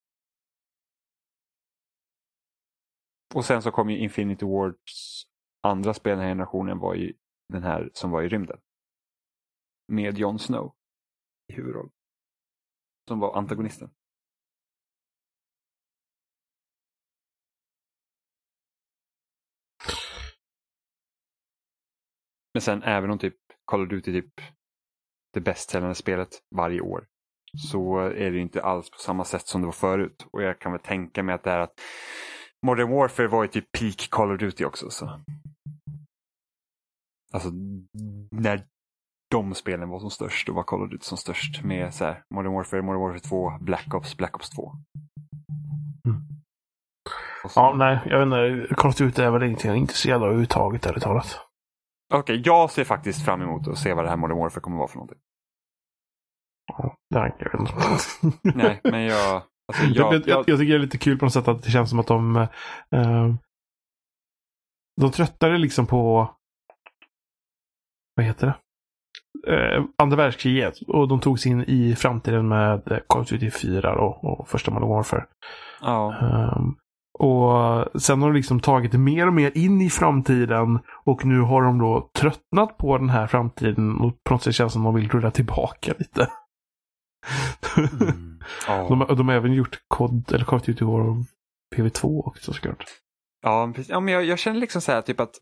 Och sen så kom ju Infinity Wards andra spel den här generationen var ju den här som var i rymden. Med Jon Snow i huvudroll. Som var antagonisten. Men sen även om typ Call of Duty typ det bästsäljande spelet varje år så är det inte alls på samma sätt som det var förut. Och jag kan väl tänka mig att det är att Modern Warfare var ju typ peak Call of Duty också. Så. Alltså när de spelen var som störst, då var Call of Duty som störst med så här, Modern Warfare, Modern Warfare 2, Black Ops, Black Ops 2. Mm. Så- Ja, nej, jag vet inte. Call of Duty är väl ingenting jag är intresserad av överhuvudtaget, ärligt talat. Okej, jag ser faktiskt fram emot att se vad det här Modern Warfare kommer vara för någonting. Ja, nej, jag vet inte. Nej, men jag... Alltså, jag, jag, jag, jag, tycker det är lite kul på något sätt att det känns som att de... Eh, de tröttade liksom på... Vad heter det? Eh, andra världskriget. Och de tog sig in i framtiden med eh, Call of Duty 4 då, och första Modern Warfare. ja. Ehm, och sen har de liksom tagit det mer och mer in i framtiden. Och nu har de då tröttnat på den här framtiden. Och på något sätt känns det som att de vill rulla tillbaka lite. Mm. Ja. de, de har även gjort kod, eller Call of Duty War PV2 också såklart. Ja, ja men jag, jag känner liksom så här typ att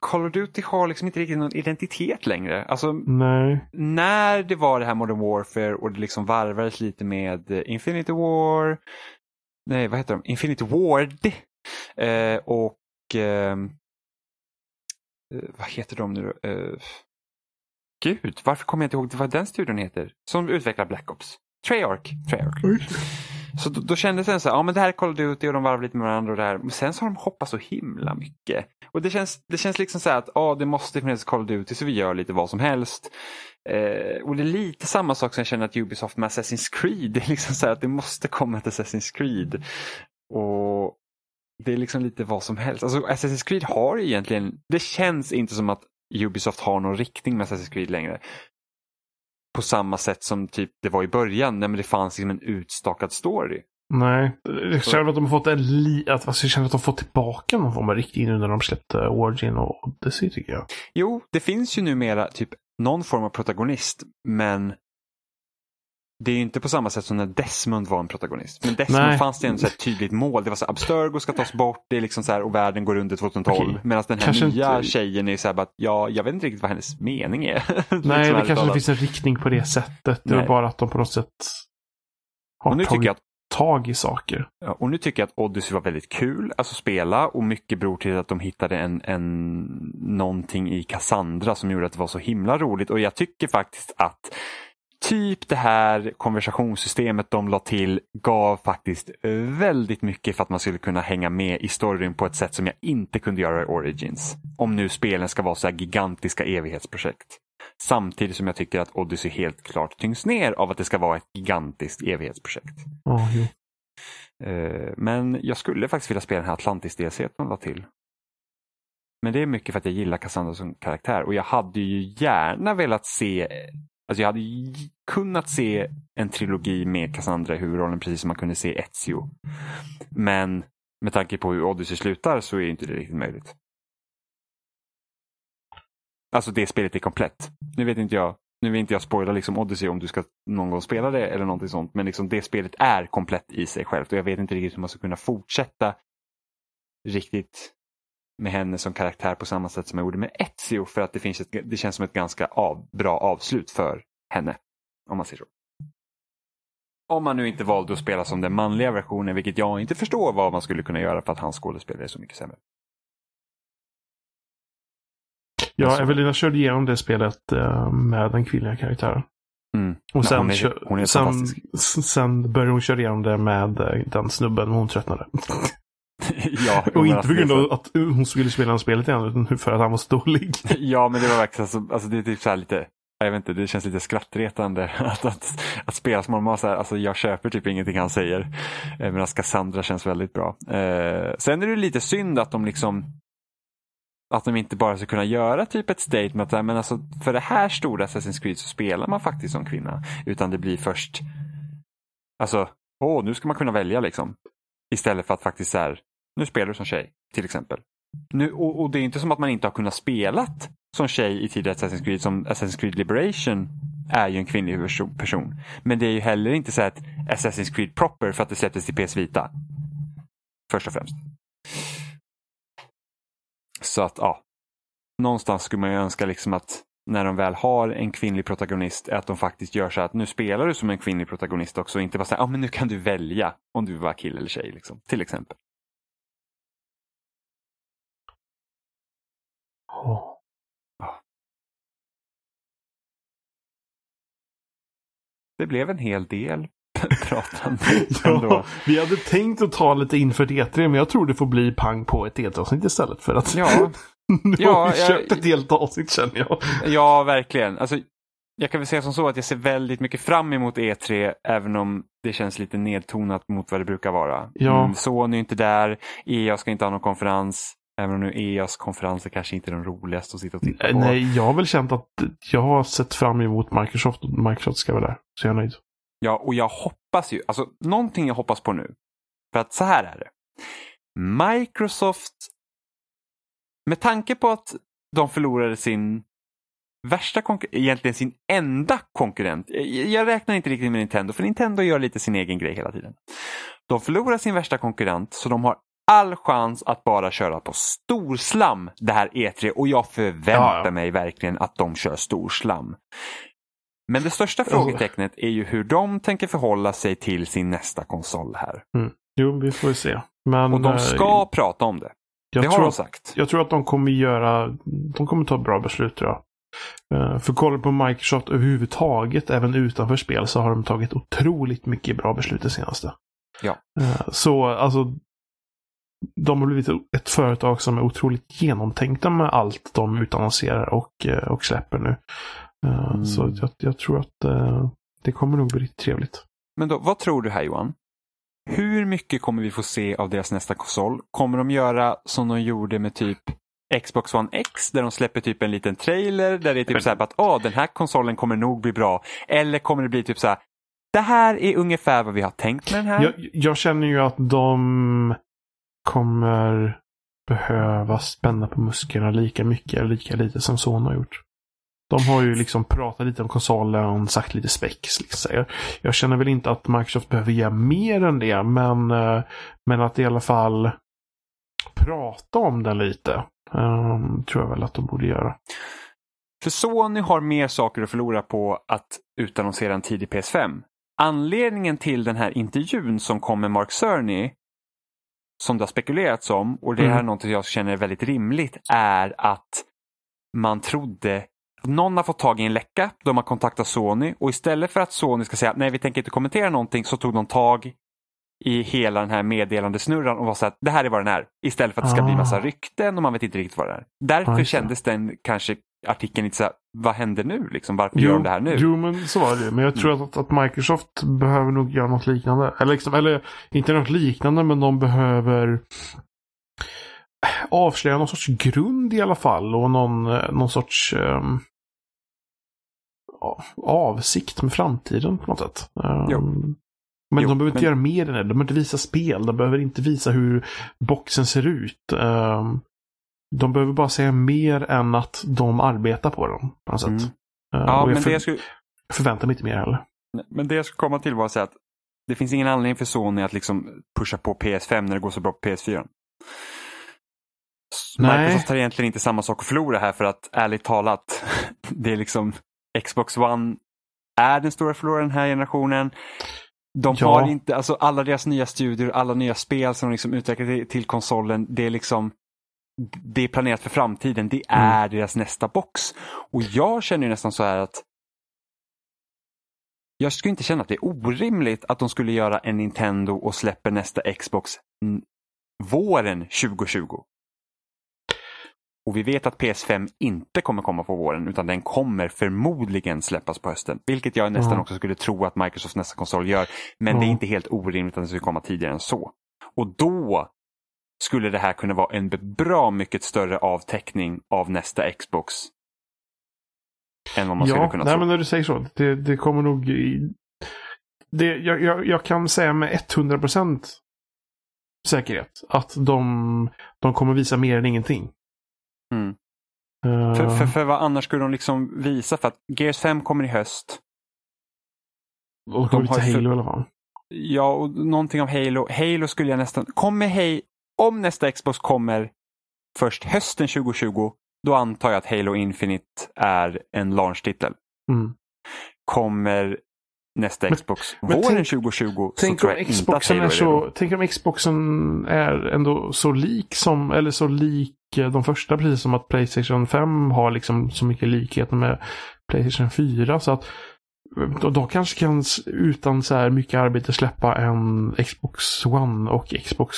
Call of Duty har liksom inte riktigt någon identitet längre. Alltså Nej. när det var det här Modern Warfare och det liksom varvades lite med eh, Infinity War, nej vad heter de, Infinity Ward eh, och ehm, eh, vad heter de nu då? Eh, gud, varför kommer jag inte ihåg vad den studion heter? Som utvecklar Black Ops. Treyarch. Treyarch. Så då, då kändes det så här, ja men det här är Call of Duty och de varvar lite med varandra och det här. Men sen så har de hoppat så himla mycket. Och det känns, det känns liksom så här att, ja det måste finnas Call of Duty så vi gör lite vad som helst. Eh, och det är lite samma sak som jag känner att Ubisoft med Assassin's Creed, <laughs> det är liksom så här att det måste komma ett Assassin's Creed. Och det är liksom lite vad som helst. Alltså Assassin's Creed har egentligen, det känns inte som att Ubisoft har någon riktning med Assassin's Creed längre på samma sätt som typ det var i början när det fanns liksom en utstakad story. Nej. Jag känner att de har fått en li... Att, alltså, jag känner att de har fått tillbaka någon form av riktning nu när de släppte Origin och Odyssey tycker jag. Jo, det finns ju numera typ någon form av protagonist men det är ju inte på samma sätt som när Desmond var en protagonist. Men Desmond Nej. fanns det en så tydligt mål. Det var så här, Abstergo ska tas bort det är liksom så här, och världen går under 2012. Okej. Medan den här Kanske nya inte- tjejen är så här bara att ja, jag vet inte riktigt vad hennes mening är. <laughs> Nej, Liksom, det ärligt kanske talat. inte finns en riktning på det sättet. Det är Nej. bara att de på något sätt har Och nu tagit tycker jag att tag i saker. Ja, och nu tycker jag att Odyssey var väldigt kul alltså spela och mycket beror till att de hittade en, en, någonting i Cassandra som gjorde att det var så himla roligt och jag tycker faktiskt att typ det här konversationssystemet de la till gav faktiskt väldigt mycket för att man skulle kunna hänga med i storyn på ett sätt som jag inte kunde göra i Origins. Om nu spelen ska vara så här gigantiska evighetsprojekt. Samtidigt som jag tycker att Odyssey helt klart tyngs ner av att det ska vara ett gigantiskt evighetsprojekt. Ja, jo. Eh, Men jag skulle faktiskt vilja spela den här Atlantis-DLC de la till. Men det är mycket för att jag gillar Cassandra som karaktär och jag hade ju gärna velat se, alltså jag hade kunnat se en trilogi med Cassandra i huvudrollen precis som man kunde se Ezio. Men med tanke på hur Odyssey slutar så är inte det riktigt möjligt. Alltså det spelet är komplett. Nu vet inte jag, nu vill inte jag spoila liksom Odyssey om du ska någon gång spela det eller någonting sånt. Men liksom det spelet är komplett i sig självt och jag vet inte riktigt hur man ska kunna fortsätta riktigt med henne som karaktär på samma sätt som jag gjorde med Ezio för att det, finns ett, det känns som ett ganska av, bra avslut för henne. Om man säger så. Om man nu inte valde att spela som den manliga versionen, vilket jag inte förstår vad man skulle kunna göra för att hans skådespelare är så mycket sämre. Ja, Alltså- Evelina körde igenom det spelet eh, med den kvinnliga karaktären. Mm. Och sen, hon är- hon är sen, sen började hon köra igenom det med eh, den snubben, men hon tröttnade. <laughs> <laughs> ja, Och inte alltså, på är grund av att hon skulle spela en spelet igen, utan för att han var så dålig. <laughs> Ja, men det var verkligen så, alltså det är typ så här lite, jag vet inte, det känns lite skrattretande <laughs> att, att, att spela som man så här, alltså jag köper typ ingenting han säger. Eh, Medan Cassandra känns väldigt bra. Eh, sen är det lite synd att de liksom att de inte bara ska kunna göra typ ett statement, där, men alltså för det här stora Assassin's Creed så spelar man faktiskt som kvinna. Utan det blir först, alltså, åh, nu ska man kunna välja liksom. Istället för att faktiskt så här, nu spelar du som tjej, till exempel. Nu, och, och det är inte som att man inte har kunnat spelat som tjej i tidigare Assassin's Creed. Som Assassin's Creed Liberation är ju en kvinnlig person. Men det är ju heller inte så att Assassin's Creed proper för att det släpptes till PS Vita. Först och främst. Så att ja, någonstans skulle man ju önska liksom att när de väl har en kvinnlig protagonist att de faktiskt gör så att nu spelar du som en kvinnlig protagonist också. Inte bara säga, ja ah, men nu kan du välja om du vill vara kille eller tjej. Liksom, till exempel. Åh. Det blev en hel del <laughs> pratande <laughs> Ja, ändå. vi hade tänkt att ta lite inför E3, men jag tror det får bli pang på ett E3-avsnitt istället. För att Ja, <laughs> nu Ja, har vi jag- kört ett helt avsnitt känner jag. ja verkligen. Alltså, jag kan väl säga som så att jag ser väldigt mycket fram emot E3 även om det känns lite nedtonat mot vad det brukar vara. Ja. Mm, Sony är inte där, EA ska inte ha någon konferens. Även om nu EAs konferenser kanske inte är de roligaste att sitta och titta på. Nej, jag har väl känt att jag har sett fram emot Microsoft och Microsoft ska vara där. Så jag är nöjd. Ja, och jag hoppas ju, alltså någonting jag hoppas på nu. För att så här är det. Microsoft, med tanke på att de förlorade sin värsta konkurrent, egentligen sin enda konkurrent. Jag, jag räknar inte riktigt med Nintendo, för Nintendo gör lite sin egen grej hela tiden. De förlorar sin värsta konkurrent, så de har all chans att bara köra på storslam det här E3 och jag förväntar Ja, mig verkligen att de kör storslam. Men det största frågetecknet är ju hur de tänker förhålla sig till sin nästa konsol här. Jo, vi får se. Men Och de eh, ska prata om det. jag det har de att, sagt. Jag tror att de kommer göra, de kommer ta bra beslut tror jag. Eh, För kollar på Microsoft överhuvudtaget, även utanför spel, så har de tagit otroligt mycket bra beslut det senaste. Ja. Eh, Så alltså, de har blivit ett företag som är otroligt genomtänkta med allt de utannonserar och, eh, och släpper nu. Eh, Mm. Så jag, jag tror att eh, det kommer nog bli trevligt. Men då, vad tror du här Johan? Hur mycket kommer vi få se av deras nästa konsol? Kommer de göra som de gjorde med typ Xbox One X där de släpper typ en liten trailer där det är typ så här att Åh, den här konsolen kommer nog bli bra. Eller kommer det bli typ så här det här är ungefär vad vi har tänkt med den här. Jag, jag känner ju att de kommer behöva spänna på musklerna lika mycket eller lika lite som Sony har gjort. De har ju liksom pratat lite om konsolen, sagt lite specs. Liksom. Jag, känner väl inte att Microsoft behöver göra mer än det, men, eh, men att i alla fall prata om den lite. Um, tror jag väl att de borde göra. För Sony har mer saker att förlora på att utannonsera en tidig PS5. Anledningen till den här intervjun som kom med Mark Cerny, som det har spekulerats om, och det här är Mm. något jag känner är väldigt rimligt, är att man trodde att någon har fått tag i en läcka, de har kontaktat Sony och istället för att Sony ska säga nej vi tänker inte kommentera någonting så tog de tag i hela den här meddelandesnurran och var så att det här är vad den är. Istället för att det ska bli Ah. massa rykten och man vet inte riktigt vad det är. Därför kändes den kanske artikeln lite så här, vad händer nu liksom? Varför gör de det här nu? Jo, men så var det. Men jag tror att, att Microsoft behöver nog göra något liknande. Eller, liksom, eller inte något liknande, men de behöver avslöja någon sorts grund i alla fall. Och någon, eh, någon sorts ja, avsikt med framtiden på något sätt. Jo. Men Jo, de behöver inte men- göra mer än det. De behöver inte visa spel. De behöver inte visa hur boxen ser ut. Ehm, de behöver bara säga mer än att de arbetar på den. På något. Mm. Ehm, Ja, och jag men för- det, jag skulle, förväntar mig inte mer heller. men det jag skulle komma till var att säga att det finns ingen anledning för Sony att liksom pusha på PS5 när det går så bra på PS4. Nej. Microsoft har egentligen inte samma sak att förlora här för att ärligt talat, <laughs> det är liksom Xbox One är den stora förloraren den här generationen. De Ja. har inte, alltså alla deras nya studier, alla nya spel som de liksom utvecklar till konsolen, det är liksom det är planerat för framtiden, det Mm. är deras nästa box. Och jag känner ju nästan så här att jag skulle inte känna att det är orimligt att de skulle göra en Nintendo och släpper nästa Xbox mm, våren 2020. Och vi vet att PS5 inte kommer komma på våren utan den kommer förmodligen släppas på hösten. Vilket jag nästan Ja. också skulle tro att Microsofts nästa konsol gör. Men det är inte helt orimligt att den skulle komma tidigare än så. Och då skulle det här kunna vara en bra mycket större avtäckning av nästa Xbox. Än vad man skulle ja, kunna nej, tro. men när du säger så. Det, det kommer nog... I, det, jag, jag, jag kan säga med 100% säkerhet att de, de kommer visa mer än ingenting. Mm. Eh, För, för, för vad annars skulle de liksom visa? För att Gears 5 kommer i höst. och kommer de har ju för- Halo i alla fall. Ja, och någonting av Halo. Halo skulle jag nästan... Kommer Halo... Om nästa Xbox kommer först hösten 2020, då antar jag att Halo Infinite är en launch-titel. Mm. Kommer nästa Xbox men våren tänk- 2020 så Tänk tror om, jag inte att Xboxen Halo är så, tänk om Xboxen är ändå så lik som, eller så lik eh, de första, precis som att Playstation 5 har liksom så mycket likheter med Playstation 4. Så att eh, då, då kanske kan utan så här mycket arbete släppa en Xbox One och Xbox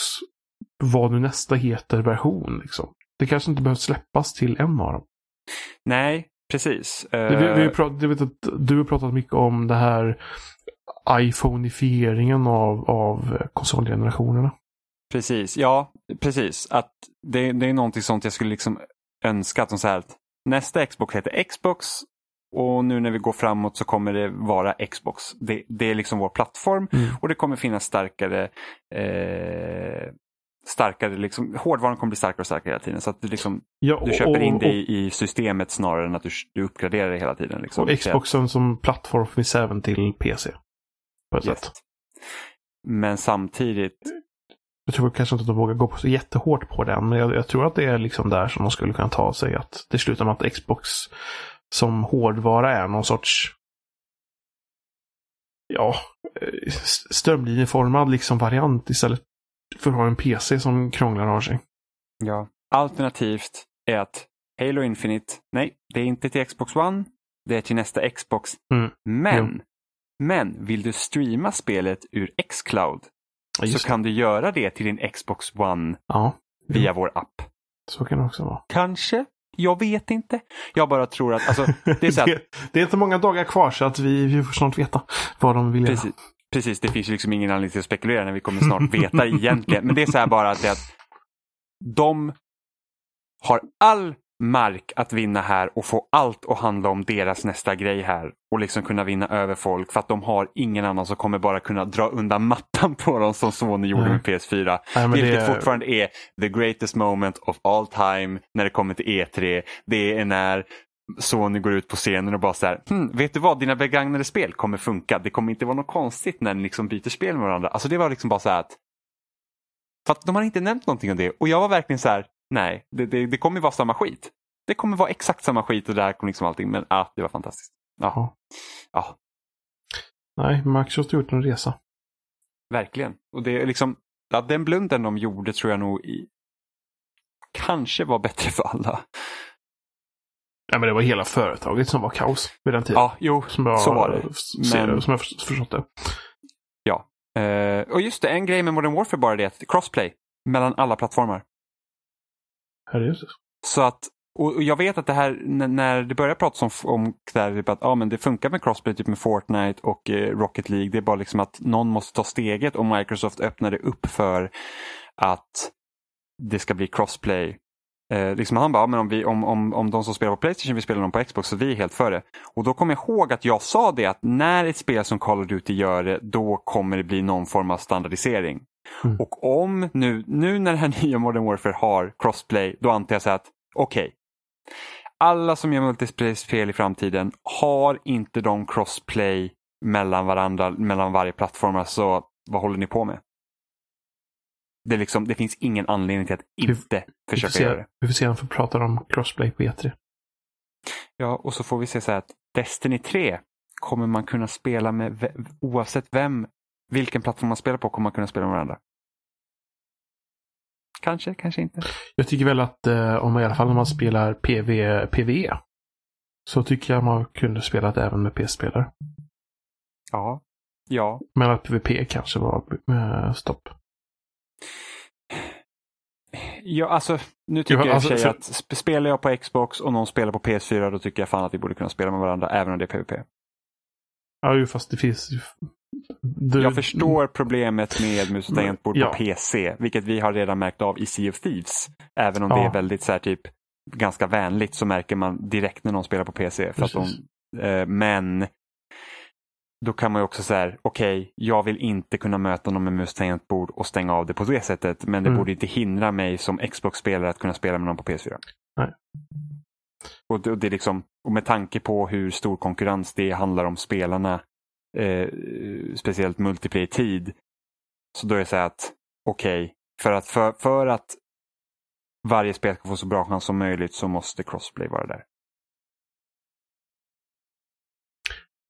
vad nu nästa heter version. Liksom. Det kanske inte behöver släppas till en av dem. Nej, precis. Det, vi, vi, Eh, prat- vet att du har pratat mycket om det här iPhoneifieringen av, av konsolgenerationerna. Precis, ja, precis. Att det, det är någonting sånt jag skulle liksom önska att de säger att nästa Xbox heter Xbox och nu när vi går framåt så kommer det vara Xbox. Det, det är liksom vår plattform Mm. och det kommer finnas starkare eh, starkare liksom, hårdvaran kommer bli starkare och starkare hela tiden. Så att du, liksom, Ja, du och- köper in det i, i systemet snarare än att du, du uppgraderar det hela tiden. Liksom. Och Xboxen som plattform finns även till PC. På ett Yes. sätt. Men samtidigt, Jag tror kanske inte att de vågar gå på så jättehårt på den. Men jag, jag tror att det är liksom där som de skulle kunna ta sig. Att det slutar med att Xbox som hårdvara är någon sorts ja, eh, strömlinjeformad liksom variant istället för att ha en PC som krånglar har sig. Ja. Alternativt är att Halo Infinite, nej, det är inte till Xbox One, det är till nästa Xbox. Mm. Men, men vill du streama spelet ur Xcloud Ja, så kan du göra det till din Xbox One Ja, via vår app. så kan det också vara. Kanske? Jag vet inte. Jag bara tror att, alltså, <laughs> det är så här, det, det är inte många dagar kvar så att vi, vi får snart veta vad de vill göra. Precis, det finns liksom ingen anledning till att spekulera när vi kommer snart <laughs> veta egentligen. Men det är så här bara att, att de har all mark att vinna här och få allt att handla om deras nästa grej här och liksom kunna vinna över folk för att de har ingen annan som kommer bara kunna dra undan mattan på dem som Sony gjorde Nej. med PS4. Nej, Vilket det- fortfarande är the greatest moment of all time när det kommer till E3. Det är när Sony går ut på scenen och bara så här, hm, vet du vad, dina begagnade spel kommer funka. Det kommer inte vara något konstigt när ni liksom byter spel med varandra. Alltså det var liksom bara så här att, för att de har inte nämnt någonting om det och jag var verkligen så här, nej, det, det, det kommer vara samma skit. Det kommer vara exakt samma skit och det här kommer liksom allting, men ah, det var fantastiskt. Ja, Ja. Nej, Microsoft har gjort en resa. verkligen. Och det är liksom, ja, den blunden de gjorde tror jag nog i, kanske var bättre för alla. Ja, men det var hela företaget som var kaos vid den tiden. Ja, jo, som jag, så var det. Men- Som jag förstått det. Eh, och just det, en grej med Modern Warfare bara det att crossplay mellan alla plattformar. Herregud. Så att, och jag vet att det här, när, det börjar pratas om, om det här, typ att ja, men det funkar med crossplay typ med Fortnite och eh, Rocket League. Det är bara liksom att någon måste ta steget och Microsoft öppnade upp för att det ska bli crossplay. Eh, liksom han bara, men om, vi, om, om, om de som spelar på Playstation vill spela dem på Xbox så vi är helt för det. Och då kommer jag ihåg att jag sa det att när ett spel som Call of Duty gör det då kommer det bli någon form av standardisering. Mm. Och om nu, nu när det här <laughs> nya Modern Warfare har crossplay då antar jag så att okej, alla som gör multiplayer-spel i framtiden har inte de crossplay mellan varandra, mellan varje plattform. Alltså, vad håller ni på med? Det, liksom, det finns ingen anledning till att inte Vi försöka göra se, det. vi får se om vi får prata om crossplay på E E3. Ja, och så får vi se så här att Destiny 3 kommer man kunna spela med oavsett vem, vilken plattform man spelar på kommer man kunna spela med varandra. Kanske, kanske inte. Jag tycker väl att eh, om i alla fall om man spelar PV, PVE så tycker jag man kunde spela det även med PS-spelare. Ja. Ja. Men att PVP kanske var eh, stopp. Ja, alltså nu tycker jag och alltså, sig för- att sp- spelar jag på Xbox och någon spelar på PS4 då tycker jag fan att vi borde kunna spela med varandra även om det är PVP. Ja, ju fast det finns. Du, Jag förstår problemet med mus och Men- tangentbord ja. på PC, vilket vi har redan märkt av i Sea of Thieves. Även om Ja. det är väldigt så här, typ ganska vänligt så märker man direkt när någon spelar på PC. För att de, eh, men då kan man ju också säga, okej, jag vill inte kunna möta någon med mus tangentbord och stänga av det på det sättet. Men det Mm. borde inte hindra mig som Xbox-spelare att kunna spela med någon på PS4. Nej. Och det, och det är liksom, och med tanke på hur stor konkurrens det handlar om spelarna, eh, speciellt multiplayer-tid, så då är det så här att okej, för, att, för, för att varje spel ska få så bra chans som möjligt så måste crossplay vara där.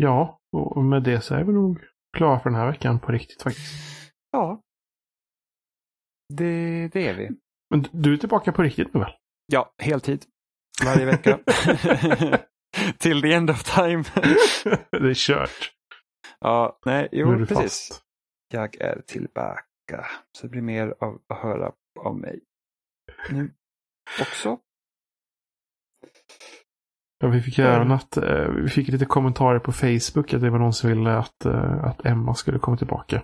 Ja, och med det så är vi nog klara för den här veckan på riktigt faktiskt. Ja, det, det är vi. Men du är tillbaka på riktigt nu väl? Ja, heltid. Varje vecka. <laughs> Till the end of time. <laughs> det är kört. ja, nej, jo, precis. fast. Jag är tillbaka. Så det blir mer av att höra av mig nu också. Ja, vi fick ju även att eh, vi fick lite kommentarer på Facebook att det var någon som ville att, eh, att Emma skulle komma tillbaka.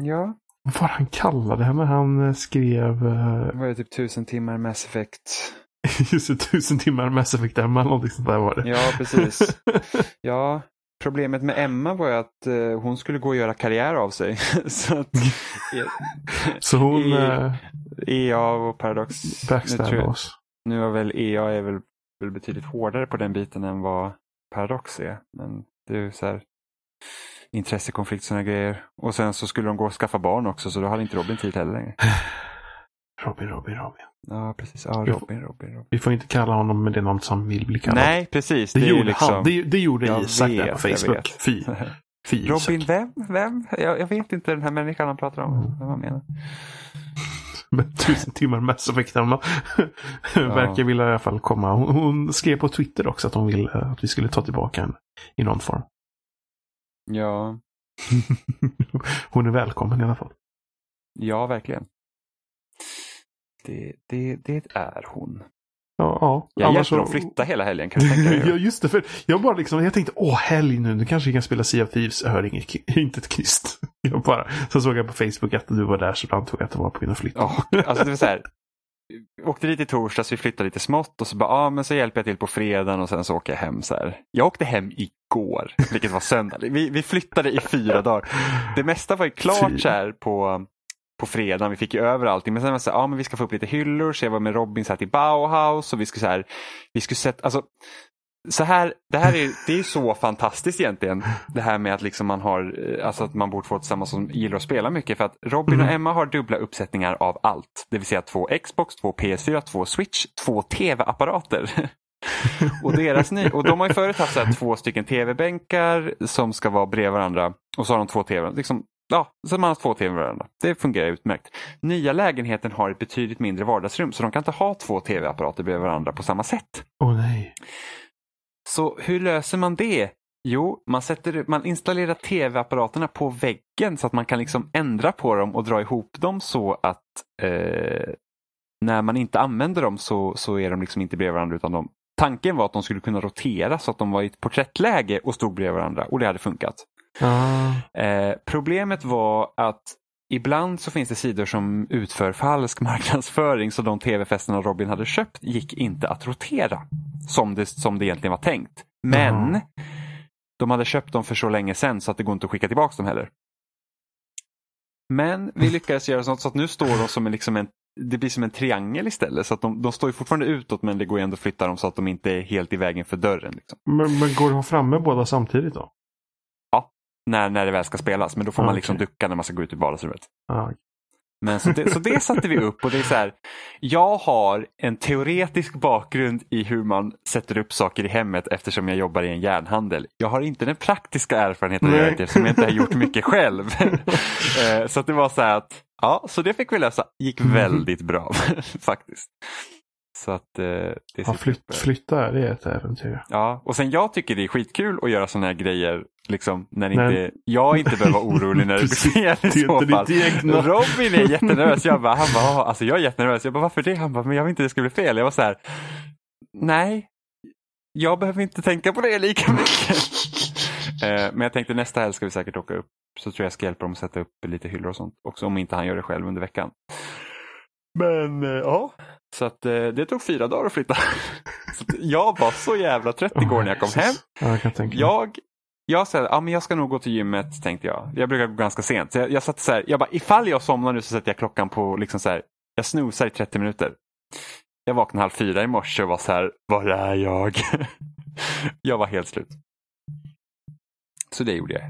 Ja, Vad det han kallade henne? Han eh, skrev det var ju typ tusen timmar Mass Effect. <laughs> just det, tusen timmar Mass Effect Emma eller någonting sånt där var det. Ja, precis. <laughs> Ja, problemet med Emma var ju att eh, hon skulle gå och göra karriär av sig. <laughs> Så att Så hon EA och Paradox. Jag, oss. nu är väl EA är väl, väl betydligt hårdare på den biten än vad Paradox är. Men det är ju så här intressekonflikt sådana grejer. Och sen så skulle de gå och skaffa barn också så då hade inte Robin tid heller längre. <sighs> Robin, Robin, Robin. Ja, precis. Ja, Robin, Robin, Robin. Vi får inte kalla honom med det namn som vill bli kallad. Nej, precis. det, ju gjorde liksom... han. Det, det gjorde Jag Isak där på vet, Facebook. vet. Fy. <laughs> Fy. Robin vem? Vem? Jag, jag vet inte den här människan han pratar om. Mm. Vem han menar. Med tusen timmar Mass Effect Emma. Verkar vilja i alla fall komma. Hon, hon skrev på Twitter också att hon ville att vi skulle ta tillbaka henne i någon form. Ja, <laughs> hon är välkommen i alla fall. ja verkligen. Det, det, det är hon. Ja, ja. Jag Annars hjälper dem så- flytta hela helgen kan du tänka <laughs> ja, just det. För jag bara liksom, jag tänkte, åh helg nu, nu kanske vi kan spela Sea of Thieves. Jag hörde inget, <laughs> inte ett knyst. <laughs> Jag bara, så såg jag på Facebook att du var där så då antog jag att det var på in och flytta. Ja, alltså det var så här. vi Åkte dit i torsdags, vi flyttade lite smått och så bara, ja men så hjälper jag till på fredagen och sen så åker jag hem så här. Jag åkte hem igår, vilket var söndag. Vi, vi flyttade i fyra dagar. Det mesta var ju klart Fy. så här på, på fredagen, vi fick ju över allting. Men sen var det så här, ja men vi ska få upp lite hyllor, så jag var med Robin så här till Bauhaus och vi skulle så här, vi skulle sätta, alltså så här, det här är, det är så fantastiskt egentligen. Det här med att liksom man har, eh, alltså att man bor två tillsammans som gillar att spela mycket. För att Robin och Mm. Emma har dubbla uppsättningar av allt. Det vill säga två Xbox, två PS4, två Switch, två TV-apparater. <laughs> och, deras ny, och de har ju förut haft så två stycken TV-bänkar som ska vara bredvid varandra. Och så har de två TV. Liksom, ja, så man har två TV varandra. Det fungerar utmärkt. Nya lägenheten har ett betydligt mindre vardagsrum så de kan inte ha två TV-apparater bredvid varandra på samma sätt. Åh nej. Så hur löser man det? Jo, man, sätter, man installerar tv-apparaterna på väggen så att man kan liksom ändra på dem och dra ihop dem så att eh, när man inte använder dem så, så är de liksom inte bredvid varandra utan de, tanken var att de skulle kunna rotera så att de var i ett porträttläge och stod bredvid varandra och det hade funkat. Ah, Eh, problemet var att ibland så finns det sidor som utför falsk <laughs> marknadsföring så de tv-fästena Robin hade köpt gick inte att rotera som det, som det egentligen var tänkt. Men Jaha. de hade köpt dem för så länge sedan så att det går inte att skicka tillbaka dem heller. Men vi lyckades göra sånt så att nu står de som en, liksom en det blir som en triangel istället. Så att de, de står ju fortfarande utåt men det går ändå att flytta dem så att de inte är helt i vägen för dörren. Liksom. men, men går ha framme båda samtidigt då? När, när det väl ska spelas. Men då får Ah, man liksom okej. ducka när man ska gå ut ur vardagsrummet. Ah, Men så det, så det <laughs> satte vi upp och det är så här, jag har en teoretisk bakgrund i hur man sätter upp saker i hemmet eftersom jag jobbar i en järnhandel. Jag har inte den praktiska erfarenheten av det eftersom jag inte har gjort <laughs> mycket själv. <laughs> Eh, så det var så här att, ja, så det fick vi lösa. gick Mm. väldigt bra faktiskt. Så att eh, det Ja, flytt, flytta, det är ett äventyr. Ja, och sen jag tycker det är skitkul att göra sådana här grejer liksom, när inte, jag inte behöver vara orolig när <laughs> det blir fel det i så fall. Robin är <laughs> jättenervös. Jag bara, han bara, "Ja, alltså jag är jättenervös. Jag bara, varför det? Han bara, men jag vill inte det ska bli fel. Jag var så här, nej, jag behöver inte tänka på det lika mycket. <laughs> Eh, men jag tänkte nästa helg ska vi säkert åka upp. Så tror jag jag ska hjälpa dem att sätta upp lite hyllor och sånt. Också om inte han gör det själv under veckan. Men eh, ja, så att eh, det tog fyra dagar att flytta. jag var så jävla trött igår när jag kom hem. Ja, jag kan tänka mig. Jag, sa ja, men jag ska nog gå till gymmet tänkte jag. Jag brukar gå ganska sent. Så jag, jag satt så här, jag bara ifall jag somnar nu så sätter jag klockan på liksom så här, jag snosar i 30 minuter. Jag vaknade halv fyra i morse och var så här, var är jag? <laughs> jag var helt slut. Så det gjorde jag.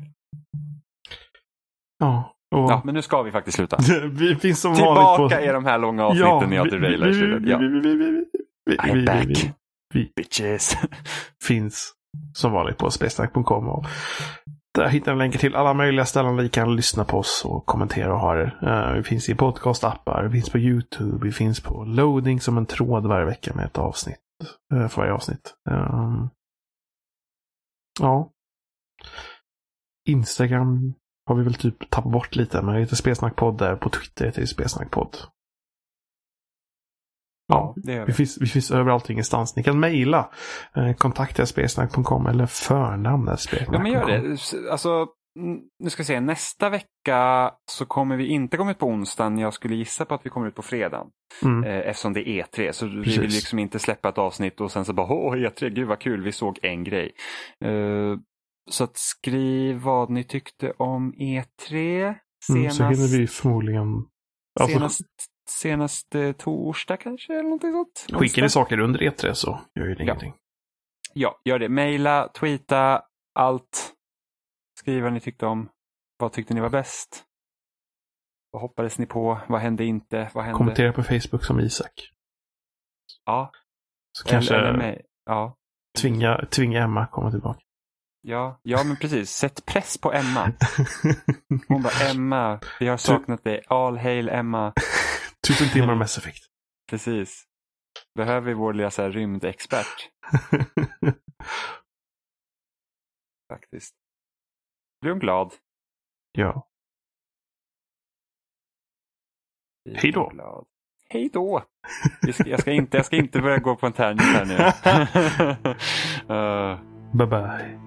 Ja, och Ja, men nu ska vi faktiskt sluta. <laughs> vi finns som Tillbaka på... är de här långa avsnitten när jag derailar i slutet. Ja. I'm back. vi Bitches. <laughs> finns som vanligt på spelsnack.com. Där hittar ni länkar till alla möjliga ställen där ni kan lyssna på oss och kommentera och ha det. Eh, vi finns i podcastappar, vi finns på YouTube, vi finns på loading som en tråd varje vecka med ett avsnitt. Eh, för varje avsnitt. Ehm, ja. Instagram har vi väl typ tappat bort lite, men det heter Spelsnackpodd där. På Twitter heter det Spelsnackpodd. Ja, Vi vi. finns, vi finns överallt ingenstans. Ni kan mejla. Eh, kontakta spelsnack.com eller förnamnet. Ja, men gör det. Alltså, mm, nu ska jag se, nästa vecka så kommer vi inte komma ut på onsdagen. Jag skulle gissa på att vi kommer ut på fredagen. Mm. Eh, eftersom det är E3. Så vi Precis. vill liksom inte släppa ett avsnitt och sen så bara, åh E3, gud vad kul, vi såg en grej. Eh, så att skriv vad ni tyckte om E3 Mm, senast, så hinner vi förmodligen... Alltså, senast, senast eh, torsdag kanske, eller någonting sånt. skickar ni Onsdag? saker under E3 så gör ju det Ja. ingenting. Ja, gör det. Maila, tweeta, allt. Skriv vad ni tyckte om. Vad tyckte ni var bäst? Vad hoppades ni på? Vad hände inte? Vad hände? Kommentera på Facebook som Isak. Ja, Så kanske eller. Ja. tvinga, tvinga Emma komma tillbaka. Ja, ja, men precis. Sätt press på Emma. <laughs> Hon bara, Emma, vi har saknat dig. All hail Emma. Tusen timmar Mass Effect. <laughs> Precis. Behöver vi vår lilla så här, rymdexpert <laughs> faktiskt. Blir hon glad? ja. Hej då. Hej då! Jag ska, inte, jag ska inte börja gå på en tangent här nu. <laughs> Eh, Bye bye.